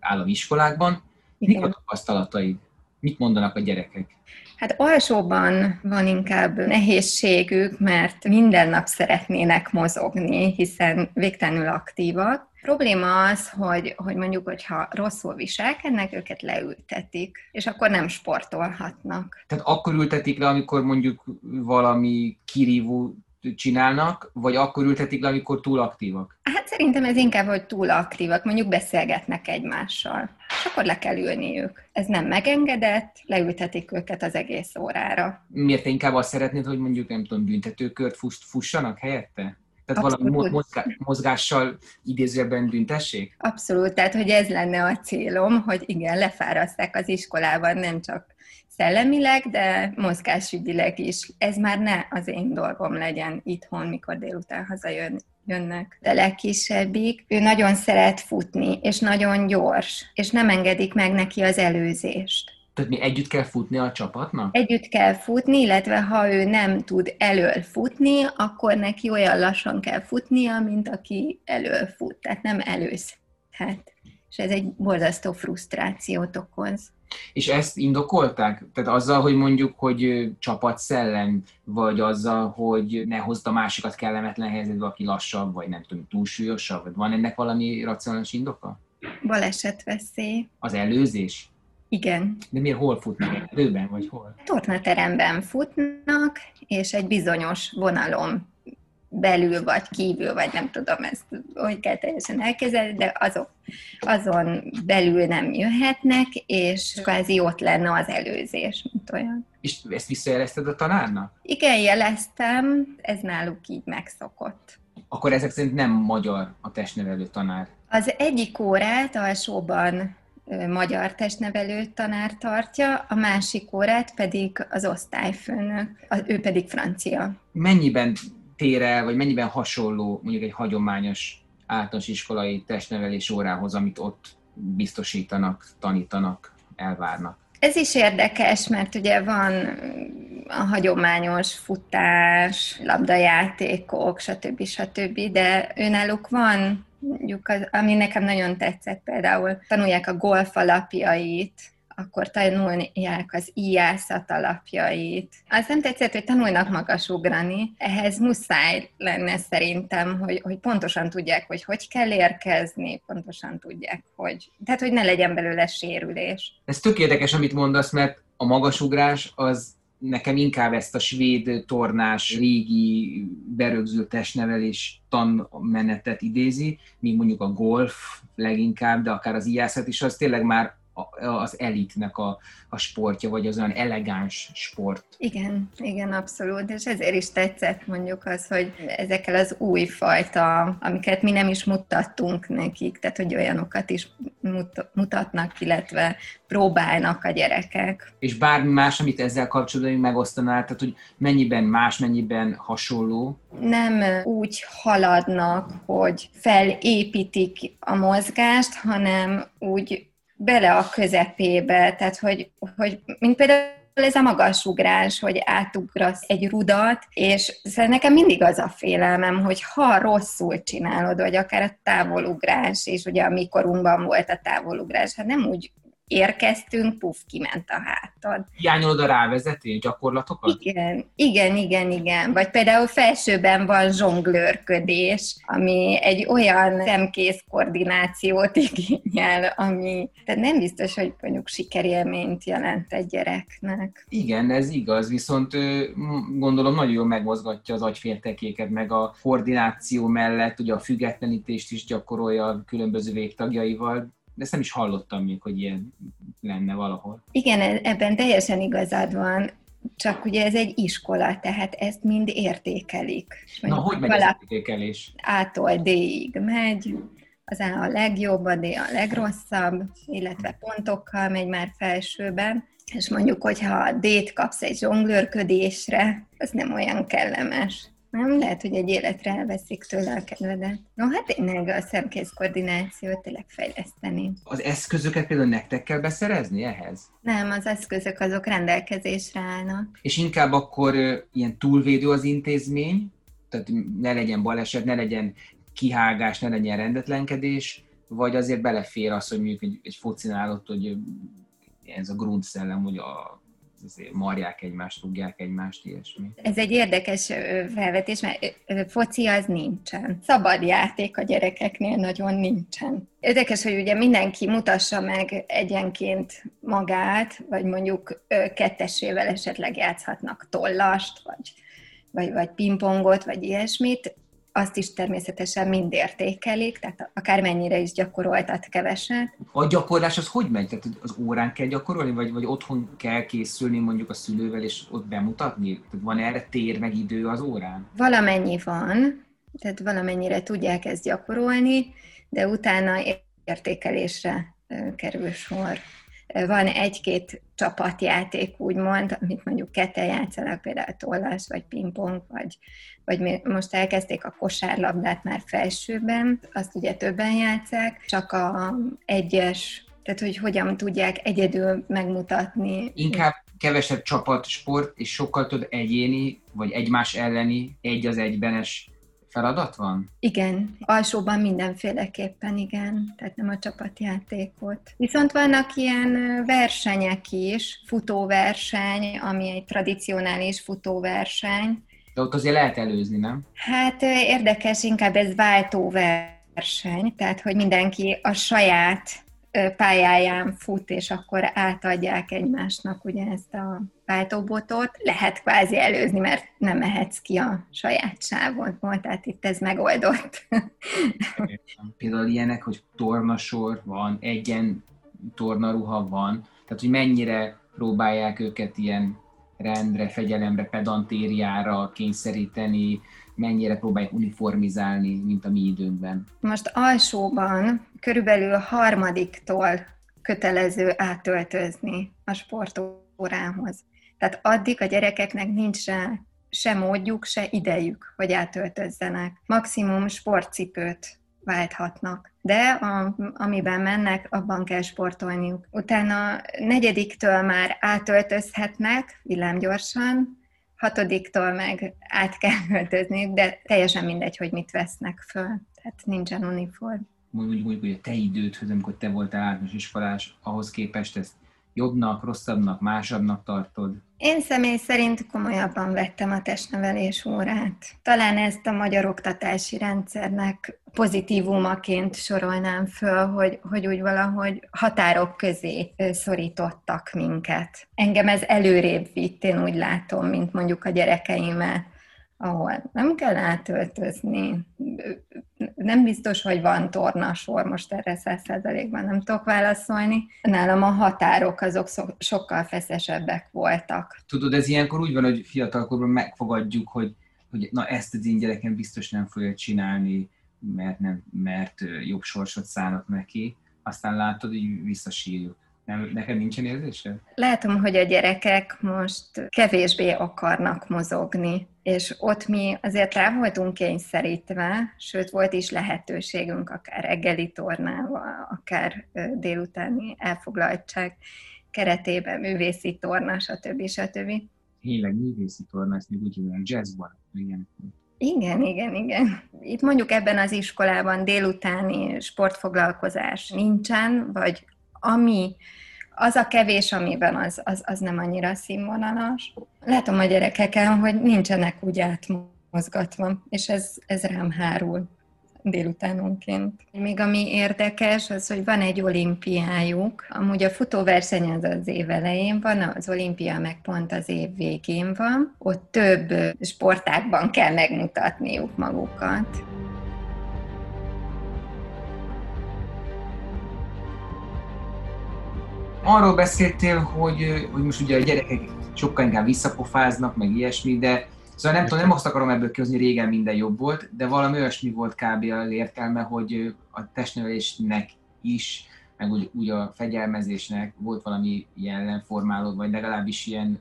állami iskolákban. Mik a tapasztalataid? Mit mondanak a gyerekek? Hát alsóban van inkább nehézségük, mert minden nap szeretnének mozogni, hiszen végtelenül aktívak. A probléma az, hogy, hogy mondjuk, hogyha rosszul viselkednek, őket leültetik, és akkor nem sportolhatnak. Tehát akkor ültetik le, amikor mondjuk valami kirívó csinálnak, vagy akkor ültetik le, amikor túl aktívak? Hát szerintem ez inkább, hogy túl aktívak, mondjuk beszélgetnek egymással, és akkor le kell ülniük. Ez nem megengedett, leültetik őket az egész órára. Miért te inkább azt szeretnéd, hogy mondjuk nem tudom, büntetőkört fussanak helyette? Tehát Abszolút. valami mozgá- mozgással idézőben büntessék? Abszolút, tehát hogy ez lenne a célom, hogy igen, lefáraszták az iskolában nem csak szellemileg, de mozgásügyileg is. Ez már ne az én dolgom legyen itthon, mikor délután hazajön, jönnek. De legkisebbik, ő nagyon szeret futni, és nagyon gyors, és nem engedik meg neki az előzést. Tehát mi együtt kell futni a csapatnak? Együtt kell futni, illetve ha ő nem tud elől futni, akkor neki olyan lassan kell futnia, mint aki elől fut, tehát nem előzhet. És ez egy borzasztó frusztrációt okoz. És ezt indokolták? Tehát azzal, hogy mondjuk, hogy csapatszellem, vagy azzal, hogy ne hozd a másikat kellemetlen helyzetbe, aki lassabb, vagy nem tudom, túlsúlyosabb? Vagy van ennek valami racionális indoka? Balesetveszély. Az előzés? Igen. De miért hol futnak? Erőben, vagy hol? Tornateremben futnak, és egy bizonyos vonalon belül vagy kívül, vagy nem tudom ezt, hogy kell teljesen elkezdeni, de azok, azon belül nem jöhetnek, és kvázi ott lenne az előzés, mint olyan. És ezt visszajelezted a tanárnak? Igen, jeleztem, ez náluk így megszokott. Akkor ezek szerint nem magyar a testnevelő tanár? Az egyik órát alsóban magyar testnevelő tanár tartja, a másik órát pedig az osztályfőnök, ő pedig francia. Mennyiben tér el, vagy mennyiben hasonló mondjuk egy hagyományos általános iskolai testnevelés órához, amit ott biztosítanak, tanítanak, elvárnak? Ez is érdekes, mert ugye van a hagyományos futás, labdajátékok, stb. stb., de önálluk van mondjuk, az, ami nekem nagyon tetszett például, tanulják a golf alapjait, akkor tanulják az íjászat alapjait. Az nem tetszett, hogy tanulnak magasugrani. Ehhez muszáj lenne szerintem, hogy, hogy pontosan tudják, hogy hogy kell érkezni, pontosan tudják, hogy... Tehát, hogy ne legyen belőle sérülés. Ez tök érdekes, amit mondasz, mert a magasugrás az nekem inkább ezt a svéd tornás, régi berögzült testnevelés tanmenetet idézi, míg mondjuk a golf leginkább, de akár az ijászat is, az tényleg már az elitnek a, a sportja, vagy az olyan elegáns sport. Igen, igen, abszolút, és ezért is tetszett mondjuk az, hogy ezekkel az új fajta, amiket mi nem is mutattunk nekik, tehát hogy olyanokat is mutatnak, illetve próbálnak a gyerekek. És bármi más, amit ezzel kapcsolatban megosztanál, tehát hogy mennyiben más, mennyiben hasonló? Nem úgy haladnak, hogy felépítik a mozgást, hanem úgy bele a közepébe, tehát hogy, hogy mint például ez a magasugrás, hogy átugrasz egy rudat, és szóval nekem mindig az a félelmem, hogy ha rosszul csinálod, vagy akár a távolugrás, és ugye a mikorunkban volt a távolugrás, hát nem úgy érkeztünk, puf, kiment a hátad. Hiányolod a rávezető gyakorlatokat? Igen, igen, igen, igen. Vagy például felsőben van zsonglőrködés, ami egy olyan szemkész koordinációt (laughs) igényel, ami tehát nem biztos, hogy mondjuk sikerélményt jelent egy gyereknek. Igen, ez igaz, viszont gondolom nagyon jól megmozgatja az agyféltekéket, meg a koordináció mellett ugye a függetlenítést is gyakorolja a különböző végtagjaival, de ezt nem is hallottam még, hogy ilyen lenne valahol. Igen, e- ebben teljesen igazad van, csak ugye ez egy iskola, tehát ezt mind értékelik. Na, hogy megy az értékelés? A-tól D-ig megy, az A a legjobb, a D a legrosszabb, illetve pontokkal megy már felsőben, és mondjuk, hogyha D-t kapsz egy zsonglőrködésre, az nem olyan kellemes. Nem lehet, hogy egy életre elveszik tőle a kedvedet. No, hát tényleg a szemkész koordinációt tényleg fejleszteni. Az eszközöket például nektek kell beszerezni ehhez? Nem, az eszközök azok rendelkezésre állnak. És inkább akkor ilyen túlvédő az intézmény, tehát ne legyen baleset, ne legyen kihágás, ne legyen rendetlenkedés, vagy azért belefér az, hogy mondjuk egy, egy focinál ott, hogy ez a grundszellem, hogy a marják egymást, rúgják egymást, ilyesmi. Ez egy érdekes felvetés, mert foci az nincsen. Szabad játék a gyerekeknél nagyon nincsen. Érdekes, hogy ugye mindenki mutassa meg egyenként magát, vagy mondjuk kettesével esetleg játszhatnak tollast, vagy, vagy, vagy pingpongot, vagy ilyesmit azt is természetesen mind értékelik, tehát akármennyire is gyakoroltat keveset. A gyakorlás az hogy megy? Tehát az órán kell gyakorolni, vagy, vagy otthon kell készülni mondjuk a szülővel, és ott bemutatni? Tehát van erre tér meg idő az órán? Valamennyi van, tehát valamennyire tudják ezt gyakorolni, de utána értékelésre kerül sor. Van egy-két csapatjáték, úgymond, amit mondjuk ketten játszanak, például tollás, vagy pingpong, vagy, vagy most elkezdték a kosárlabdát már felsőben, azt ugye többen játszák, csak a egyes, tehát hogy hogyan tudják egyedül megmutatni. Inkább kevesebb csapatsport, és sokkal több egyéni, vagy egymás elleni, egy az egybenes feladat van? Igen, alsóban mindenféleképpen igen, tehát nem a csapatjátékot. Viszont vannak ilyen versenyek is, futóverseny, ami egy tradicionális futóverseny. De ott azért lehet előzni, nem? Hát érdekes, inkább ez váltóverseny, tehát hogy mindenki a saját pályáján fut, és akkor átadják egymásnak ugye ezt a váltóbotot. Lehet kvázi előzni, mert nem mehetsz ki a saját sávodból, tehát itt ez megoldott. Például ilyenek, hogy tornasor van, egyen tornaruha van, tehát hogy mennyire próbálják őket ilyen rendre, fegyelemre, pedantériára kényszeríteni, mennyire próbálják uniformizálni, mint a mi időnkben? Most alsóban körülbelül harmadiktól kötelező átöltözni a sportórához. Tehát addig a gyerekeknek nincs rá se módjuk, se idejük, hogy átöltözzenek. Maximum sportcipőt válthatnak. De a, amiben mennek, abban kell sportolniuk. Utána negyediktől már átöltözhetnek villámgyorsan, hatodiktól meg át kell (laughs) öltözni, de teljesen mindegy, hogy mit vesznek föl. Tehát nincsen uniform. Mondjuk, mondjuk, hogy a te idődhöz, amikor te voltál általános iskolás, ahhoz képest ezt jobbnak, rosszabbnak, másabbnak tartod? Én személy szerint komolyabban vettem a testnevelés órát. Talán ezt a magyar oktatási rendszernek pozitívumaként sorolnám föl, hogy, hogy úgy valahogy határok közé szorítottak minket. Engem ez előrébb vitt, én úgy látom, mint mondjuk a gyerekeimet ahol nem kell átöltözni. Nem biztos, hogy van tornasor, most erre száz százalékban nem tudok válaszolni. Nálam a határok azok sokkal feszesebbek voltak. Tudod, ez ilyenkor úgy van, hogy fiatalkorban megfogadjuk, hogy, hogy na ezt az én gyerekem biztos nem fogja csinálni, mert, nem, mert jobb sorsot szállnak neki. Aztán látod, hogy visszasírjuk. Nem, neked nincsen érzése? Látom, hogy a gyerekek most kevésbé akarnak mozogni, és ott mi azért rá voltunk kényszerítve, sőt volt is lehetőségünk akár reggeli tornával, akár délutáni elfoglaltság keretében, művészi torna, stb. stb. Tényleg művészi torna, ezt még úgy jazz jazzban, igen. Igen, igen, igen. Itt mondjuk ebben az iskolában délutáni sportfoglalkozás nincsen, vagy ami az a kevés, amiben az, az, az nem annyira színvonalas. Látom a gyerekeken, hogy nincsenek úgy átmozgatva, és ez, ez rám hárul délutánonként. Még ami érdekes, az, hogy van egy olimpiájuk. Amúgy a futóverseny az az év elején van, az olimpia meg pont az év végén van. Ott több sportákban kell megmutatniuk magukat. Arról beszéltél, hogy, hogy most ugye a gyerekek sokkal inkább visszapofáznak, meg ilyesmi, de Szóval nem tudom, nem azt akarom ebből kihozni, régen minden jobb volt, de valami olyasmi volt kb. az értelme, hogy a testnevelésnek is, meg úgy, úgy a fegyelmezésnek volt valami jellemformálód, vagy legalábbis ilyen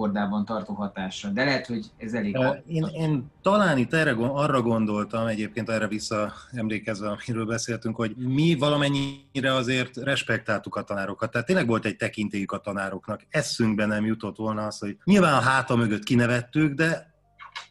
kordában tartó hatása. De lehet, hogy ez elég... Én, én talán itt erre, arra gondoltam, egyébként erre vissza emlékezve, amiről beszéltünk, hogy mi valamennyire azért respektáltuk a tanárokat. Tehát tényleg volt egy tekintélyük a tanároknak. Eszünkbe nem jutott volna az, hogy nyilván a háta mögött kinevettük, de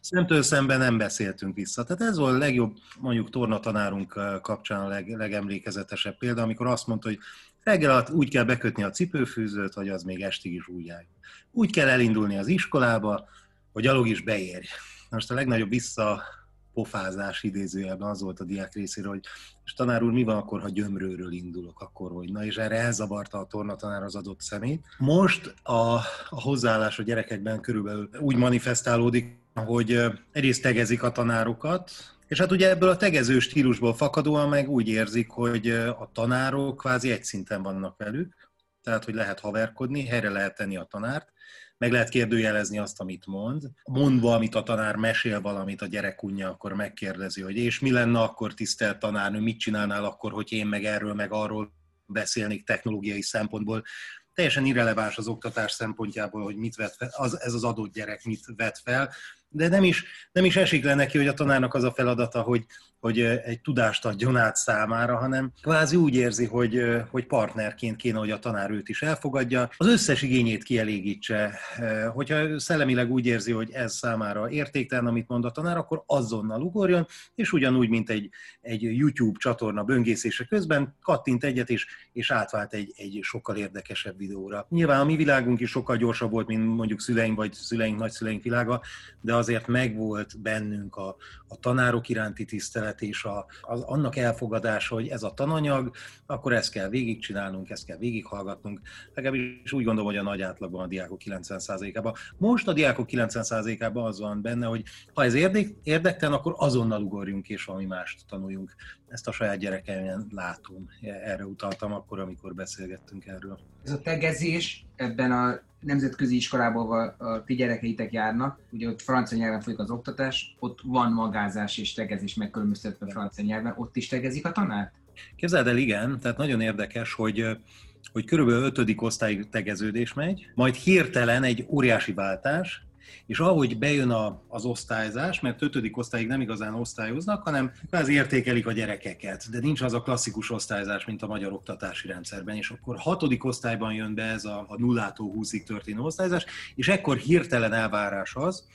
szemtől szemben nem beszéltünk vissza. Tehát ez volt a legjobb, mondjuk tornatanárunk kapcsán a leg, legemlékezetesebb példa, amikor azt mondta, hogy reggel alatt úgy kell bekötni a cipőfűzőt, hogy az még estig is úgy álljon. Úgy kell elindulni az iskolába, hogy gyalog is beérj. Most a legnagyobb visszapofázás idézőjelben az volt a diák részéről, hogy és tanár úr, mi van akkor, ha gyömrőről indulok, akkor hogy? Na, és erre elzavarta a tornatanár az adott szemét. Most a, a hozzáállás a gyerekekben körülbelül úgy manifestálódik, hogy egyrészt tegezik a tanárokat, és hát ugye ebből a tegező stílusból fakadóan meg úgy érzik, hogy a tanárok kvázi egy szinten vannak velük, tehát hogy lehet haverkodni, helyre lehet tenni a tanárt, meg lehet kérdőjelezni azt, amit mond. Mondva, amit a tanár mesél valamit, a gyerek unja, akkor megkérdezi, hogy és mi lenne akkor tisztelt tanárnő, mit csinálnál akkor, hogy én meg erről, meg arról beszélnék technológiai szempontból. Teljesen irreleváns az oktatás szempontjából, hogy mit vet fel, az, ez az adott gyerek mit vet fel, de nem is, nem is esik le neki, hogy a tanárnak az a feladata, hogy, hogy egy tudást adjon át számára, hanem kvázi úgy érzi, hogy, hogy partnerként kéne, hogy a tanár őt is elfogadja, az összes igényét kielégítse. Hogyha szellemileg úgy érzi, hogy ez számára értéktelen, amit mond a tanár, akkor azonnal ugorjon, és ugyanúgy, mint egy, egy YouTube csatorna böngészése közben kattint egyet, és, és átvált egy, egy sokkal érdekesebb videóra. Nyilván a mi világunk is sokkal gyorsabb volt, mint mondjuk szüleink vagy szüleink, nagyszüleink világa, de azért megvolt bennünk a, a tanárok iránti tisztelet és a, az, annak elfogadása, hogy ez a tananyag, akkor ezt kell végigcsinálnunk, ezt kell végighallgatnunk. Legalábbis úgy gondolom, hogy a nagy átlagban a diákok 90%-ában. Most a diákok 90%-ában az van benne, hogy ha ez érdek, érdektelen, akkor azonnal ugorjunk és valami mást tanuljunk. Ezt a saját gyerekeimben látom. Erre utaltam akkor, amikor beszélgettünk erről. Ez a tegezés ebben a nemzetközi iskolából a, a ti gyerekeitek járnak, ugye ott francia nyelven folyik az oktatás, ott van magázás és tegezés megkülönböztetve francia nyelven, ott is tegezik a tanár? Képzeld el, igen, tehát nagyon érdekes, hogy hogy körülbelül ötödik osztályig tegeződés megy, majd hirtelen egy óriási váltás, és ahogy bejön a, az osztályzás, mert ötödik osztályig nem igazán osztályoznak, hanem az értékelik a gyerekeket, de nincs az a klasszikus osztályzás, mint a magyar oktatási rendszerben, és akkor hatodik osztályban jön be ez a, a nullától húszig történő osztályzás, és ekkor hirtelen elvárás az,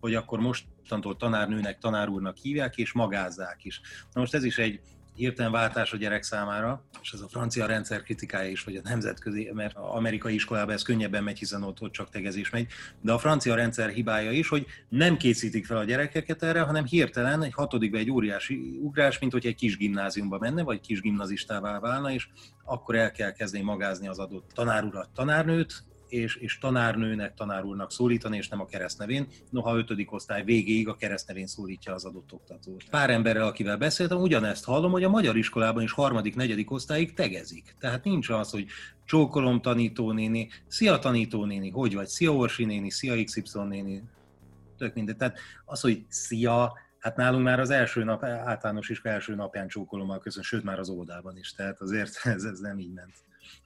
hogy akkor mostantól tanárnőnek, tanárúrnak hívják, és magázzák is. Na most ez is egy hirtelen váltás a gyerek számára, és ez a francia rendszer kritikája is, vagy a nemzetközi, mert az amerikai iskolában ez könnyebben megy, hiszen ott, ott csak tegezés megy, de a francia rendszer hibája is, hogy nem készítik fel a gyerekeket erre, hanem hirtelen egy hatodikba egy óriási ugrás, mint hogy egy kis gimnáziumba menne, vagy kis gimnazistává válna, és akkor el kell kezdeni magázni az adott tanárurat, tanárnőt, és, és tanárnőnek, tanárúrnak szólítani, és nem a keresztnevén. Noha ötödik osztály végéig a keresztnevén szólítja az adott oktatót. Pár emberrel, akivel beszéltem, ugyanezt hallom, hogy a magyar iskolában is harmadik, negyedik osztályig tegezik. Tehát nincs az, hogy csókolom tanítónéni, szia tanítónéni, hogy vagy, szia Orsi néni, szia XY néni, tök mindegy. Tehát az, hogy szia, Hát nálunk már az első nap, általános iskola első napján csókolommal közön, sőt már az óvodában is, tehát azért (laughs) ez, ez nem így ment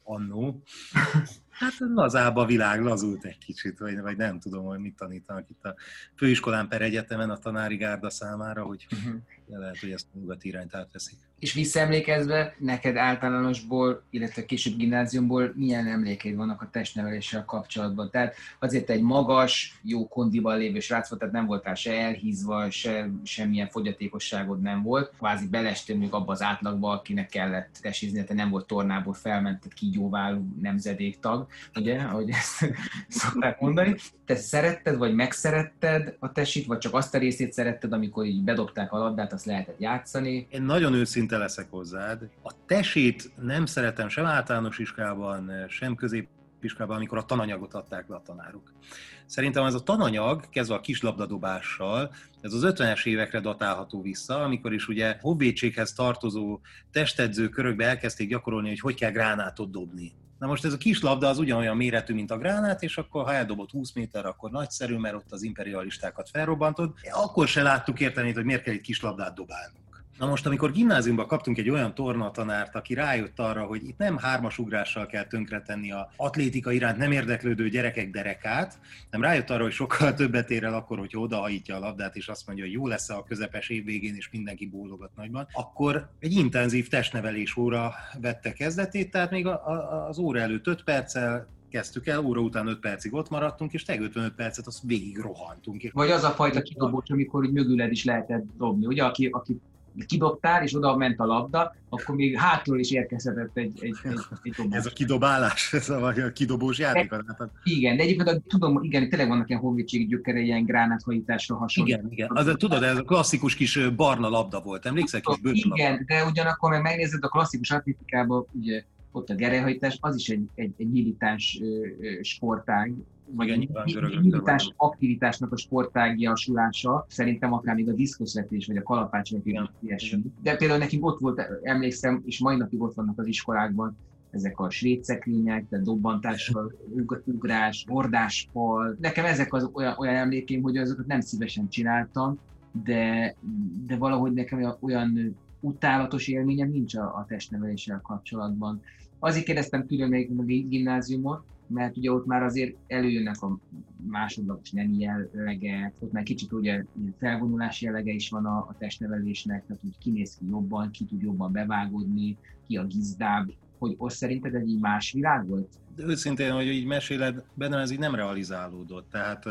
annó. (laughs) Hát lazább a világ, lazult egy kicsit, vagy, vagy nem tudom, hogy mit tanítanak itt a főiskolán per egyetemen a tanári gárda számára, hogy uh-huh. lehet, hogy ezt nyugati irányt átveszik. És visszaemlékezve, neked általánosból, illetve később gimnáziumból milyen emlékeid vannak a testneveléssel kapcsolatban? Tehát azért egy magas, jó kondiban lévő srác volt, tehát nem voltál se elhízva, se semmilyen fogyatékosságod nem volt. Kvázi belestél még abba az átlagba, akinek kellett tesizni, te nem volt tornából felmentett kígyóváló nemzedéktag, ugye, ahogy ezt (laughs) szokták mondani. Te szeretted, vagy megszeretted a tesit, vagy csak azt a részét szeretted, amikor így bedobták a labdát, azt lehetett játszani? Én nagyon őszinte leszek hozzád. A tesét nem szeretem sem általános iskában, sem középiskában, amikor a tananyagot adták be a tanárok. Szerintem ez a tananyag, kezdve a kislabdadobással, ez az 50-es évekre datálható vissza, amikor is ugye honvédséghez tartozó testedző körökbe elkezdték gyakorolni, hogy hogy kell gránátot dobni. Na most ez a kis labda az ugyanolyan méretű, mint a gránát, és akkor ha eldobott 20 méter, akkor nagyszerű, mert ott az imperialistákat felrobbantod. Akkor se láttuk érteni, hogy miért kell egy kis labdát dobálni. Na most, amikor gimnáziumban kaptunk egy olyan tornatanárt, aki rájött arra, hogy itt nem hármas ugrással kell tönkretenni a atlétika iránt nem érdeklődő gyerekek derekát, nem rájött arra, hogy sokkal (laughs) többet ér el akkor, hogy odahajítja a labdát, és azt mondja, hogy jó lesz a közepes év végén, és mindenki bólogat nagyban, akkor egy intenzív testnevelés óra vette kezdetét, tehát még az óra előtt 5 perccel kezdtük el, óra után 5 percig ott maradtunk, és te 55 percet azt végig rohantunk. Vagy az a fajta kidobós, amikor úgy mögüled is lehetett dobni, ugye, aki, aki kidobtál, és oda ment a labda, akkor még hátról is érkezhetett egy, egy, egy, egy dobás. (laughs) Ez a kidobálás, ez a, a kidobós játék. De, igen, de egyébként tudom, igen, tényleg vannak ilyen honvédségi gyökere, ilyen gránáthajításra hasonló. Igen, igen. Az, tudod, ez a klasszikus kis barna labda volt, emlékszel? Kis bőtlabda. Igen, de ugyanakkor meg megnézed a klasszikus atlétikában, ugye ott a gerelyhajtás, az is egy, egy, egy militáns sportág, Igen, a militáns aktivitásnak a sportágiasulása, szerintem akár még a diszkoszvetés, vagy a kalapácsvetés, ilyesmi. De például nekünk ott volt, emlékszem, és mai napig ott vannak az iskolákban, ezek a svéd szekrények, tehát dobbantással, ugrás, bordáspal. Nekem ezek az olyan, olyan emlékeim, hogy azokat nem szívesen csináltam, de, de valahogy nekem olyan utálatos élményem nincs a, a testneveléssel kapcsolatban. Azért kérdeztem külön még a gimnáziumot, mert ugye ott már azért előjönnek a másodlagos nem jellegek, ott már kicsit ugye felvonulási jellege is van a, a testnevelésnek, tehát hogy kinéz ki jobban, ki tud jobban bevágódni, ki a gizdább, hogy azt szerinted egy más világ volt? De őszintén, hogy így meséled, bennem ez így nem realizálódott, tehát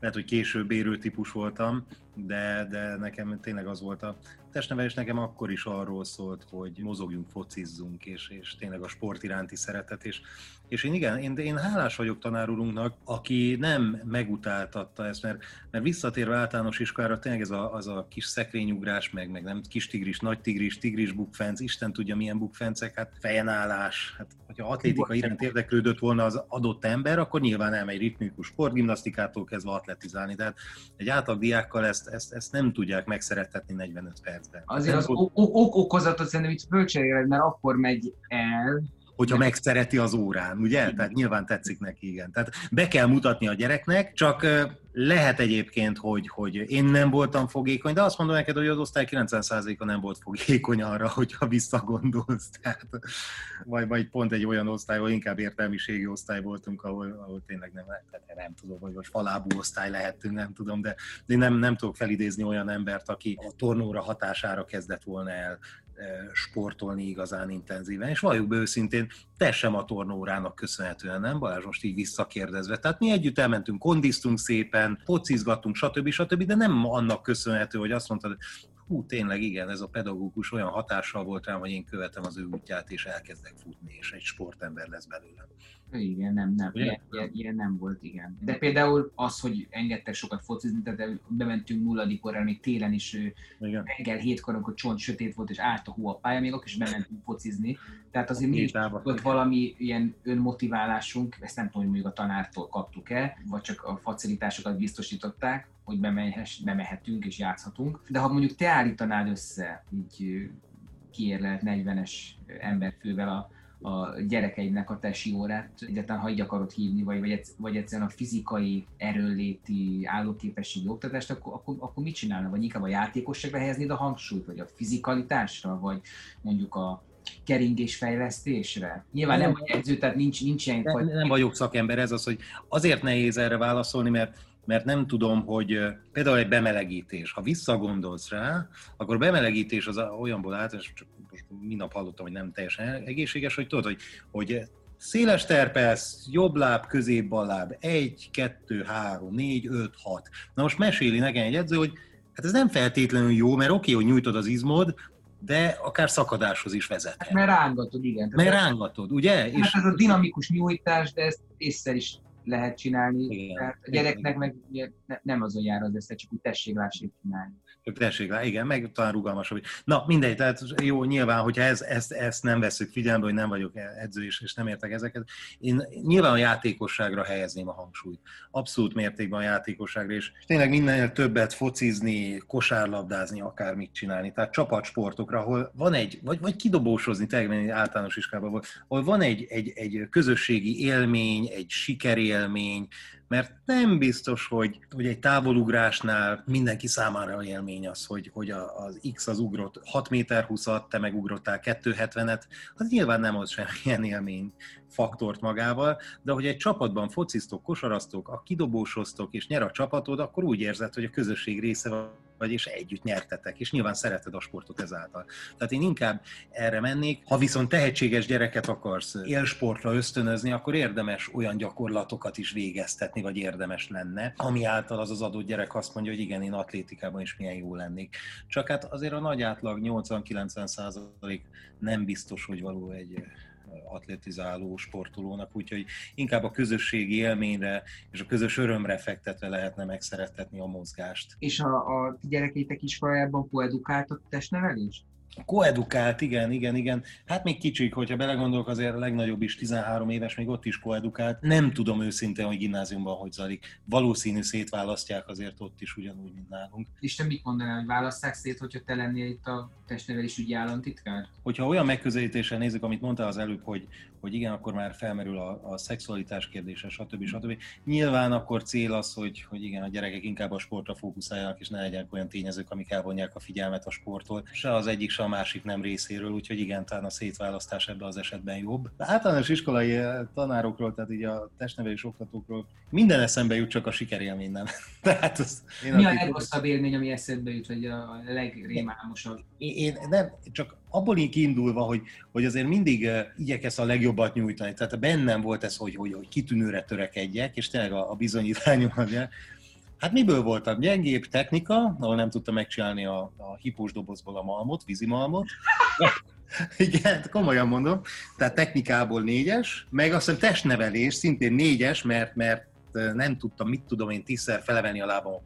lehet, hogy később érő típus voltam, de, de nekem tényleg az volt a testnevelés. Nekem akkor is arról szólt, hogy mozogjunk, focizzunk, és, és tényleg a sport iránti szeretet, és és én igen, én, én hálás vagyok tanárunknak, aki nem megutáltatta ezt, mert, mert visszatérve általános iskolára tényleg ez a, az a kis szekrényugrás, meg, meg nem kis tigris, nagy tigris, tigris bukfenc, Isten tudja milyen bukfencek, hát fejenállás, hát hogyha atlétika iránt érdeklődött volna az adott ember, akkor nyilván elmegy ritmikus sportgimnasztikától kezdve atletizálni, de hát egy átlag diákkal ezt, ezt, ezt nem tudják megszeretetni 45 percben. Azért az ok okozatot szerintem itt fölcseréled, mert akkor megy el, hogyha megszereti az órán, ugye? Tehát nyilván tetszik neki, igen. Tehát be kell mutatni a gyereknek, csak lehet egyébként, hogy, hogy én nem voltam fogékony, de azt mondom neked, hogy az osztály 90%-a nem volt fogékony arra, hogyha visszagondolsz. Tehát, vagy, vagy pont egy olyan osztály, ahol inkább értelmiségi osztály voltunk, ahol, ahol tényleg nem, tehát nem tudom, hogy most falábú osztály lehettünk, nem tudom, de, de nem, nem tudok felidézni olyan embert, aki a tornóra hatására kezdett volna el sportolni igazán intenzíven. És valljuk be őszintén, te sem a tornórának köszönhetően, nem Balázs, most így visszakérdezve. Tehát mi együtt elmentünk, kondiztunk szépen, focizgattunk, stb. stb., de nem annak köszönhető, hogy azt mondtad, hú, tényleg igen, ez a pedagógus olyan hatással volt rám, hogy én követem az ő útját, és elkezdek futni, és egy sportember lesz belőlem. Igen, nem, nem. Ilyen, ilyen, ilyen, nem volt, igen. De például az, hogy engedtek sokat focizni, tehát bementünk nulladik órára, még télen is igen. reggel hétkor, amikor csont sötét volt, és állt a hó a pálya, még akkor is bementünk focizni. Tehát azért mi volt valami ilyen önmotiválásunk, ezt nem tudom, hogy mondjuk a tanártól kaptuk-e, vagy csak a facilitásokat biztosították, hogy bemehess, bemehetünk és játszhatunk. De ha mondjuk te állítanád össze, így kiérlelt 40-es emberfővel a a gyerekeidnek a tesi órát, egyáltalán ha így akarod hívni, vagy, vagy, vagy egyszerűen a fizikai erőléti állóképességi oktatást, akkor, akkor, akkor mit csinálna? Vagy inkább a játékosságra helyeznéd a hangsúlyt, vagy a fizikalitásra, vagy mondjuk a keringésfejlesztésre? Nyilván nem, nem vagy edző, tehát nincs, nincs ilyen... Nem, nem vagyok szakember, ez az, hogy azért nehéz erre válaszolni, mert mert nem tudom, hogy például egy bemelegítés, ha visszagondolsz rá, akkor bemelegítés az olyanból állt, és csak minap hallottam, hogy nem teljesen egészséges, hogy tudod, hogy, hogy széles terpesz, jobb láb, közép bal láb, egy, kettő, három, négy, öt, hat. Na most meséli nekem egy edző, hogy hát ez nem feltétlenül jó, mert oké, okay, hogy nyújtod az izmod, de akár szakadáshoz is vezet. Hát mert rángatod, igen. Mert rángatod, ugye? Hát és ez a dinamikus nyújtás, de ezt észre is lehet csinálni. Igen, a gyereknek meg nem azon jár az esze, csak úgy tessék, lássék csinálni. Tessék rá, igen, meg talán rugalmasabb. Na, mindegy, tehát jó, nyilván, hogyha ez, ezt, ezt nem veszük figyelembe, hogy nem vagyok edző és, és nem értek ezeket, én nyilván a játékosságra helyezném a hangsúlyt. Abszolút mértékben a játékosságra, és tényleg mindennél többet focizni, kosárlabdázni, akármit csinálni. Tehát csapatsportokra, ahol van egy, vagy, vagy kidobósozni, tényleg általános iskában volt, ahol van egy, egy, egy közösségi élmény, egy sikerélmény, mert nem biztos, hogy, hogy egy távolugrásnál mindenki számára élmény az, hogy, hogy az X az ugrott 6 méter 20 te meg ugrottál 270-et, az nyilván nem az semmilyen élmény faktort magával, de hogy egy csapatban fociztok, kosaraztok, a kidobósoztok és nyer a csapatod, akkor úgy érzed, hogy a közösség része vagy, és együtt nyertetek, és nyilván szereted a sportot ezáltal. Tehát én inkább erre mennék. Ha viszont tehetséges gyereket akarsz élsportra ösztönözni, akkor érdemes olyan gyakorlatokat is végeztetni, vagy érdemes lenne, ami által az az adott gyerek azt mondja, hogy igen, én atlétikában is milyen jó lennék. Csak hát azért a nagy átlag 80-90 százalék nem biztos, hogy való egy atletizáló sportolónak, úgyhogy inkább a közösségi élményre és a közös örömre fektetve lehetne megszerettetni a mozgást. És a, a gyerekeitek iskolájában koedukáltat testnevelést? Koedukált, igen, igen, igen. Hát még kicsik, hogyha belegondolok, azért a legnagyobb is 13 éves, még ott is koedukált. Nem tudom őszintén, hogy gimnáziumban hogy zajlik. Valószínű szétválasztják azért ott is ugyanúgy, mint nálunk. És te mit mondanál, hogy választák szét, hogyha te lennél itt a ügyi államtitkár? Hogyha olyan megközelítéssel nézzük, amit mondtál az előbb, hogy, hogy igen, akkor már felmerül a, a szexualitás kérdése, stb. stb. Nyilván akkor cél az, hogy, hogy igen, a gyerekek inkább a sportra fókuszáljanak, és ne legyenek olyan tényezők, amik elvonják a figyelmet a sporttól. Se az egyik, se a másik nem részéről, úgyhogy igen, talán a szétválasztás ebben az esetben jobb. De általános iskolai eh, tanárokról, tehát így a testnevelés oktatókról minden eszembe jut, csak a sikerélmény nem. (laughs) tehát az, én Mi a legrosszabb élmény, ami eszedbe jut, vagy a legrémálmosabb? Én, én nem, csak abból így kiindulva, hogy, hogy azért mindig uh, igyekesz a legjobbat nyújtani. Tehát bennem volt ez, hogy, hogy, hogy kitűnőre törekedjek, és tényleg a, a bizonyítványom Hát miből voltam? Gyengébb technika, ahol nem tudtam megcsinálni a, a hipós dobozból a malmot, vízimalmot. (laughs) Igen, komolyan mondom. Tehát technikából négyes, meg azt testnevelés szintén négyes, mert, mert nem tudtam, mit tudom én tízszer felevelni a lábam a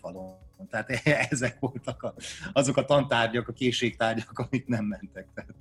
falon. Tehát (laughs) ezek voltak a, azok a tantárgyak, a készségtárgyak, amik nem mentek. Tehát,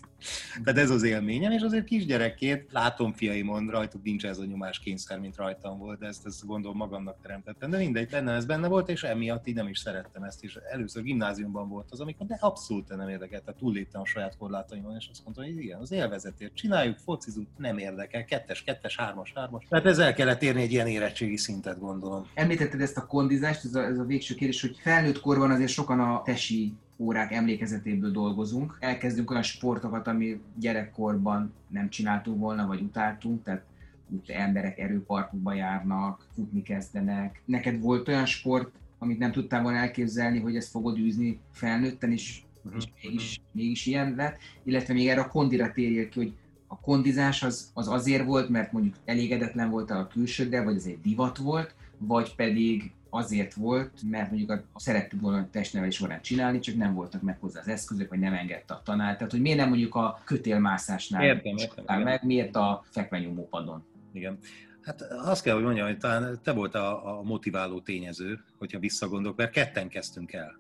tehát ez az élményem, és azért kisgyerekként látom fiaimon, rajtuk nincs ez a nyomás kényszer, mint rajtam volt, de ezt, ezt gondolom magamnak teremtettem. De mindegy, benne ez benne volt, és emiatt így nem is szerettem ezt, és először gimnáziumban volt az, amikor de abszolút nem érdekelt, tehát túlléptem a saját korlátaimon, és azt mondtam, hogy igen, az élvezetért csináljuk, focizunk, nem érdekel, kettes, kettes, hármas, hármas. Tehát ez el kellett érni egy ilyen érettségi szintet, gondolom. Említetted ezt a kondizást, ez a, ez a végső kérdés, hogy felnőtt korban azért sokan a tesi órák emlékezetéből dolgozunk. Elkezdünk olyan sportokat, ami gyerekkorban nem csináltunk volna, vagy utáltunk, tehát úgy emberek erőparkokba járnak, futni kezdenek. Neked volt olyan sport, amit nem tudtál volna elképzelni, hogy ezt fogod űzni felnőtten, és, uh-huh. és mégis, mégis ilyen lett, illetve még erre a kondira térjél ki, hogy a kondizás az, az azért volt, mert mondjuk elégedetlen volt a külsőddel, vagy ez egy divat volt, vagy pedig azért volt, mert mondjuk a, szerettük volna a testnevelés során csinálni, csak nem voltak meg hozzá az eszközök, vagy nem engedte a tanár. Tehát, hogy miért nem mondjuk a kötélmászásnál értem, értem, meg, miért a fekvenyomópadon? Igen. Hát azt kell, hogy mondjam, hogy talán te volt a, a motiváló tényező, hogyha visszagondolok, mert ketten kezdtünk el.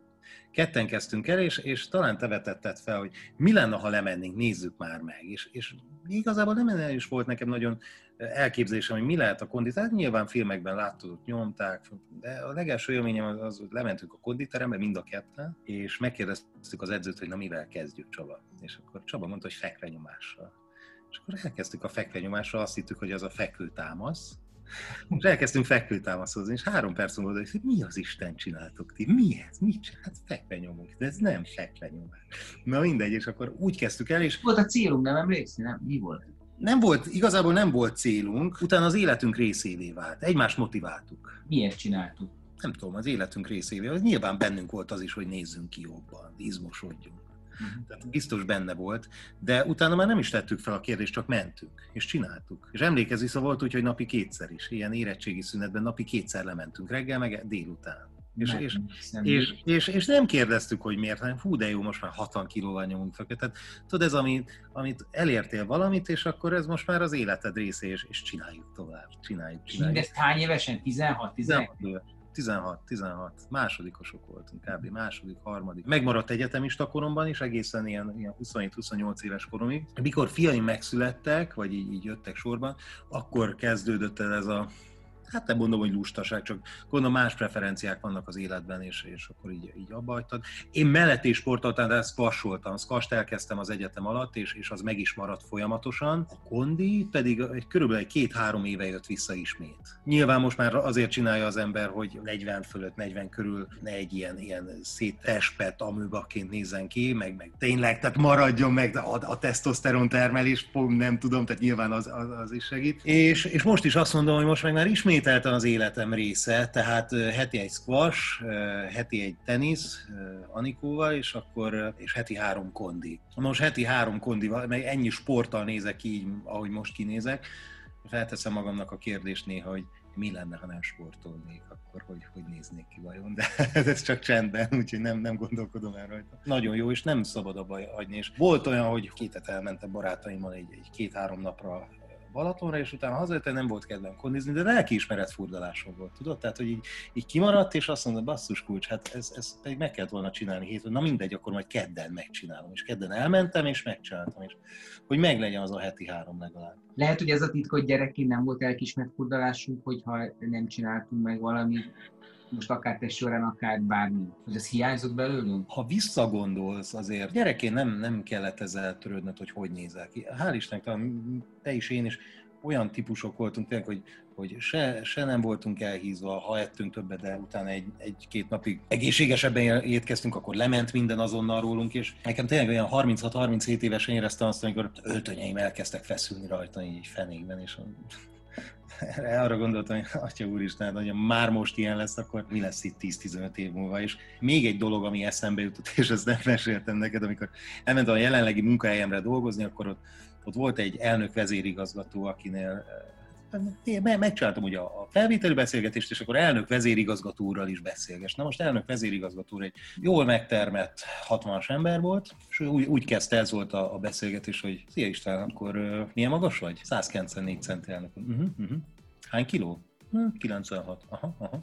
Ketten kezdtünk el, és, és talán te vetetted fel, hogy mi lenne, ha lemennénk, nézzük már meg. És, és igazából nem is volt nekem nagyon elképzelésem, hogy mi lehet a kondit. Hát nyilván filmekben láttuk, nyomták, de a legelső élményem az, az, hogy lementünk a konditerembe mind a ketten, és megkérdeztük az edzőt, hogy na mivel kezdjük Csaba. És akkor Csaba mondta, hogy fekvenyomással. És akkor elkezdtük a fekvenyomással, azt hittük, hogy az a fekvőtámasz, és elkezdtünk fekvőtámaszozni, és három perc múlva hogy mi az Isten csináltok ti? Mi ez? Mit csinál? Hát fekve nyomunk, de ez nem fekve nyomás. Na mindegy, és akkor úgy kezdtük el, és... Volt a célunk, nem emlékszel? Nem? Mi volt? Nem volt, igazából nem volt célunk, utána az életünk részévé vált. Egymást motiváltuk. Miért csináltuk? Nem tudom, az életünk részévé. Az nyilván bennünk volt az is, hogy nézzünk ki jobban, izmosodjunk. Uh-huh. Tehát biztos benne volt, de utána már nem is tettük fel a kérdést, csak mentünk, és csináltuk. És emlékezz vissza, volt úgy, hogy napi kétszer is, ilyen érettségi szünetben napi kétszer lementünk, reggel meg délután. És, és, és, és, és, nem kérdeztük, hogy miért, hanem fú, de jó, most már 60 kilóval nyomunk fel. Tehát tudod, ez, amit, amit elértél valamit, és akkor ez most már az életed része, és, és csináljuk tovább. Csináljuk, csináljuk. Mindezt hány évesen? 16, 16? 16, 16, másodikosok voltunk, kb. második, harmadik. Megmaradt egyetemista koromban is, egészen ilyen, ilyen 27-28 éves koromig. Mikor fiaim megszülettek, vagy így, így jöttek sorban, akkor kezdődött el ez a hát nem mondom, hogy lustaság, csak gondolom más preferenciák vannak az életben, és, és akkor így, így abba hagytad. Én melletti sportoltam, de squasholtam. Squasht elkezdtem az egyetem alatt, és, és az meg is maradt folyamatosan. A kondi pedig egy, körülbelül két-három éve jött vissza ismét. Nyilván most már azért csinálja az ember, hogy 40 fölött, 40 körül ne egy ilyen, ilyen szétespet amőbaként nézzen ki, meg, meg tényleg, tehát maradjon meg a, a tesztoszteron termelés, nem tudom, tehát nyilván az, az, az is segít. És, és most is azt mondom, hogy most meg már ismét ismételten az életem része, tehát heti egy squash, heti egy tenisz Anikóval, és akkor és heti három kondi. Most heti három kondi, meg ennyi sporttal nézek így, ahogy most kinézek, felteszem magamnak a kérdést néha, hogy mi lenne, ha nem sportolnék, akkor hogy, hogy néznék ki vajon, de (laughs) ez csak csendben, úgyhogy nem, nem gondolkodom el rajta. Nagyon jó, és nem szabad abba hagyni, és volt olyan, hogy kétet elmentem barátaimmal egy, egy két-három napra Balatonra, és utána hazajöttem, nem volt kedvem kondizni, de lelkiismeret furdalásom volt, tudod? Tehát, hogy így, így kimaradt, és azt mondta, basszus kulcs, hát ez, ez pedig meg kellett volna csinálni hétfőn, na mindegy, akkor majd kedden megcsinálom. És kedden elmentem, és megcsináltam, és hogy meglegyen az a heti három legalább. Lehet, hogy ez a titkot gyerekként nem volt elkismert furdalásunk, hogyha nem csináltunk meg valami most akár te során, akár bármi. Hogy ez hiányzott belőlünk? Ha visszagondolsz azért, gyerekként nem, nem kellett ezzel törődnöd, hogy hogy nézel ki. Hál' Istennek, te is, én is olyan típusok voltunk tényleg, hogy, hogy se, se nem voltunk elhízva, ha ettünk többet, de utána egy, egy-két napig egészségesebben étkeztünk, akkor lement minden azonnal rólunk, és nekem tényleg olyan 36-37 évesen éreztem azt, amikor öltönyeim elkezdtek feszülni rajta így fenékben, és (laughs) arra gondoltam, hogy (laughs) Atya Úristen, hogy már most ilyen lesz, akkor mi lesz itt 10-15 év múlva. És még egy dolog, ami eszembe jutott, (laughs) és ezt nem meséltem neked, amikor elmentem a jelenlegi munkahelyemre dolgozni, akkor ott, ott volt egy elnök vezérigazgató, akinél megcsináltam ugye a felvételi beszélgetést, és akkor elnök vezérigazgatóral is beszélges. Na most elnök vezérigazgató egy jól megtermett 60-as ember volt, és úgy, úgy kezdte, ez volt a, a beszélgetés, hogy szia István, akkor uh, milyen magas vagy? 194 centi elnök. Uh-huh, uh-huh. Hány kiló? 96. Aha, aha.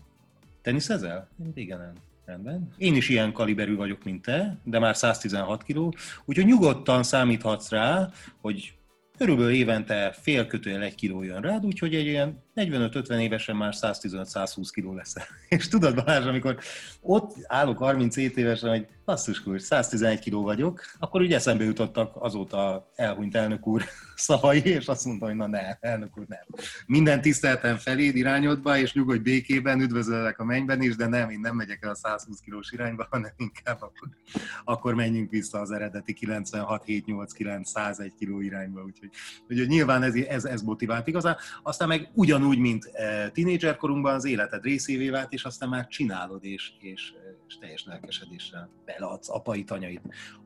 Teniszezel? Igen, nem. rendben. Én is ilyen kaliberű vagyok, mint te, de már 116 kiló, úgyhogy nyugodtan számíthatsz rá, hogy körülbelül évente fél kötőjel egy kiló jön rád, úgyhogy egy ilyen 45-50 évesen már 115-120 kiló lesz. (laughs) És tudod Balázs, amikor ott állok 37 évesen, hogy basszus kulcs, 111 kiló vagyok, akkor ugye eszembe jutottak azóta elhunyt elnök úr (laughs) szavai, és azt mondta, hogy na ne, elnök úr nem. Minden tiszteltem feléd irányodba, és nyugodj békében, üdvözöllek a mennyben is, de nem, én nem megyek el a 120 kilós irányba, hanem inkább akkor, akkor menjünk vissza az eredeti 96, 7, 8, 9, 101 kiló irányba. Úgyhogy, úgyhogy nyilván ez, ez, ez motivált igazán. Aztán meg ugyanúgy ugyanúgy, mint e, tínédzserkorunkban az életed részévé vált, és aztán már csinálod, és, és, és teljes lelkesedéssel beleadsz apait, anyait,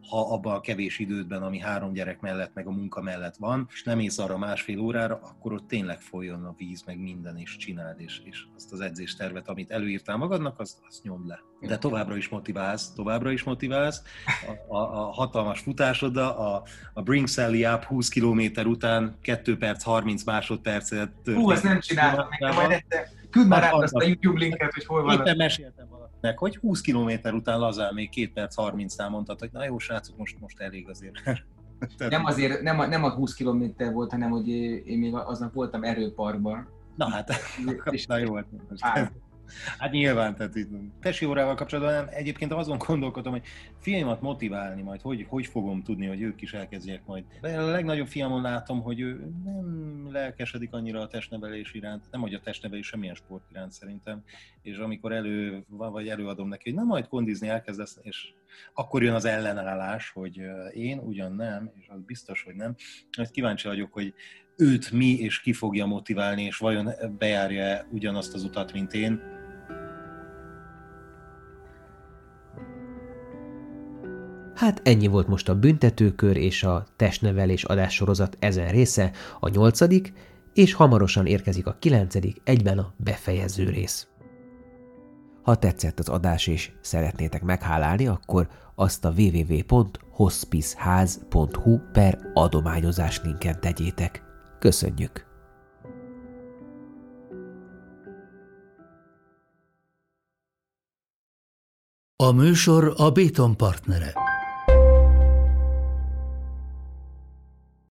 ha abban a kevés idődben, ami három gyerek mellett, meg a munka mellett van, és nem ész arra másfél órára, akkor ott tényleg folyjon a víz, meg minden, és csináld, és, és azt az edzéstervet, amit előírtál magadnak, azt, azt nyomd le. De továbbra is motiválsz, továbbra is motiválsz. A, a, a hatalmas futásoddal, a, a Bring Sally Up 20 km után 2 perc 30 másodpercet. Hú, ezt nem csináltam, majd Küld már át azt a YouTube linket, hogy hol van. Éppen meséltem valakinek, hogy 20 km után lazán még 2 perc 30-nál mondtad, hogy na jó srácok, most, most elég azért. (laughs) nem azért, nem a, nem a 20 km volt, hanem hogy én még aznap voltam erőparkban. Na hát, és (laughs) na jó, hát Hát nyilván, tehát itt tesi órával kapcsolatban nem. Egyébként azon gondolkodom, hogy fiaimat motiválni majd, hogy, hogy fogom tudni, hogy ők is elkezdjék majd. De a legnagyobb fiamon látom, hogy ő nem lelkesedik annyira a testnevelés iránt, nem hogy a testnevelés semmilyen sport iránt szerintem, és amikor elő, vagy előadom neki, hogy na majd kondizni elkezdesz, és akkor jön az ellenállás, hogy én ugyan nem, és az biztos, hogy nem. Ezt kíváncsi vagyok, hogy őt mi és ki fogja motiválni, és vajon bejárja ugyanazt az utat, mint én. Hát ennyi volt most a büntetőkör és a testnevelés adássorozat ezen része, a nyolcadik, és hamarosan érkezik a kilencedik, egyben a befejező rész. Ha tetszett az adás és szeretnétek meghálálni, akkor azt a www.hospiceház.hu per adományozás linken tegyétek. Köszönjük! A műsor a Béton partnere.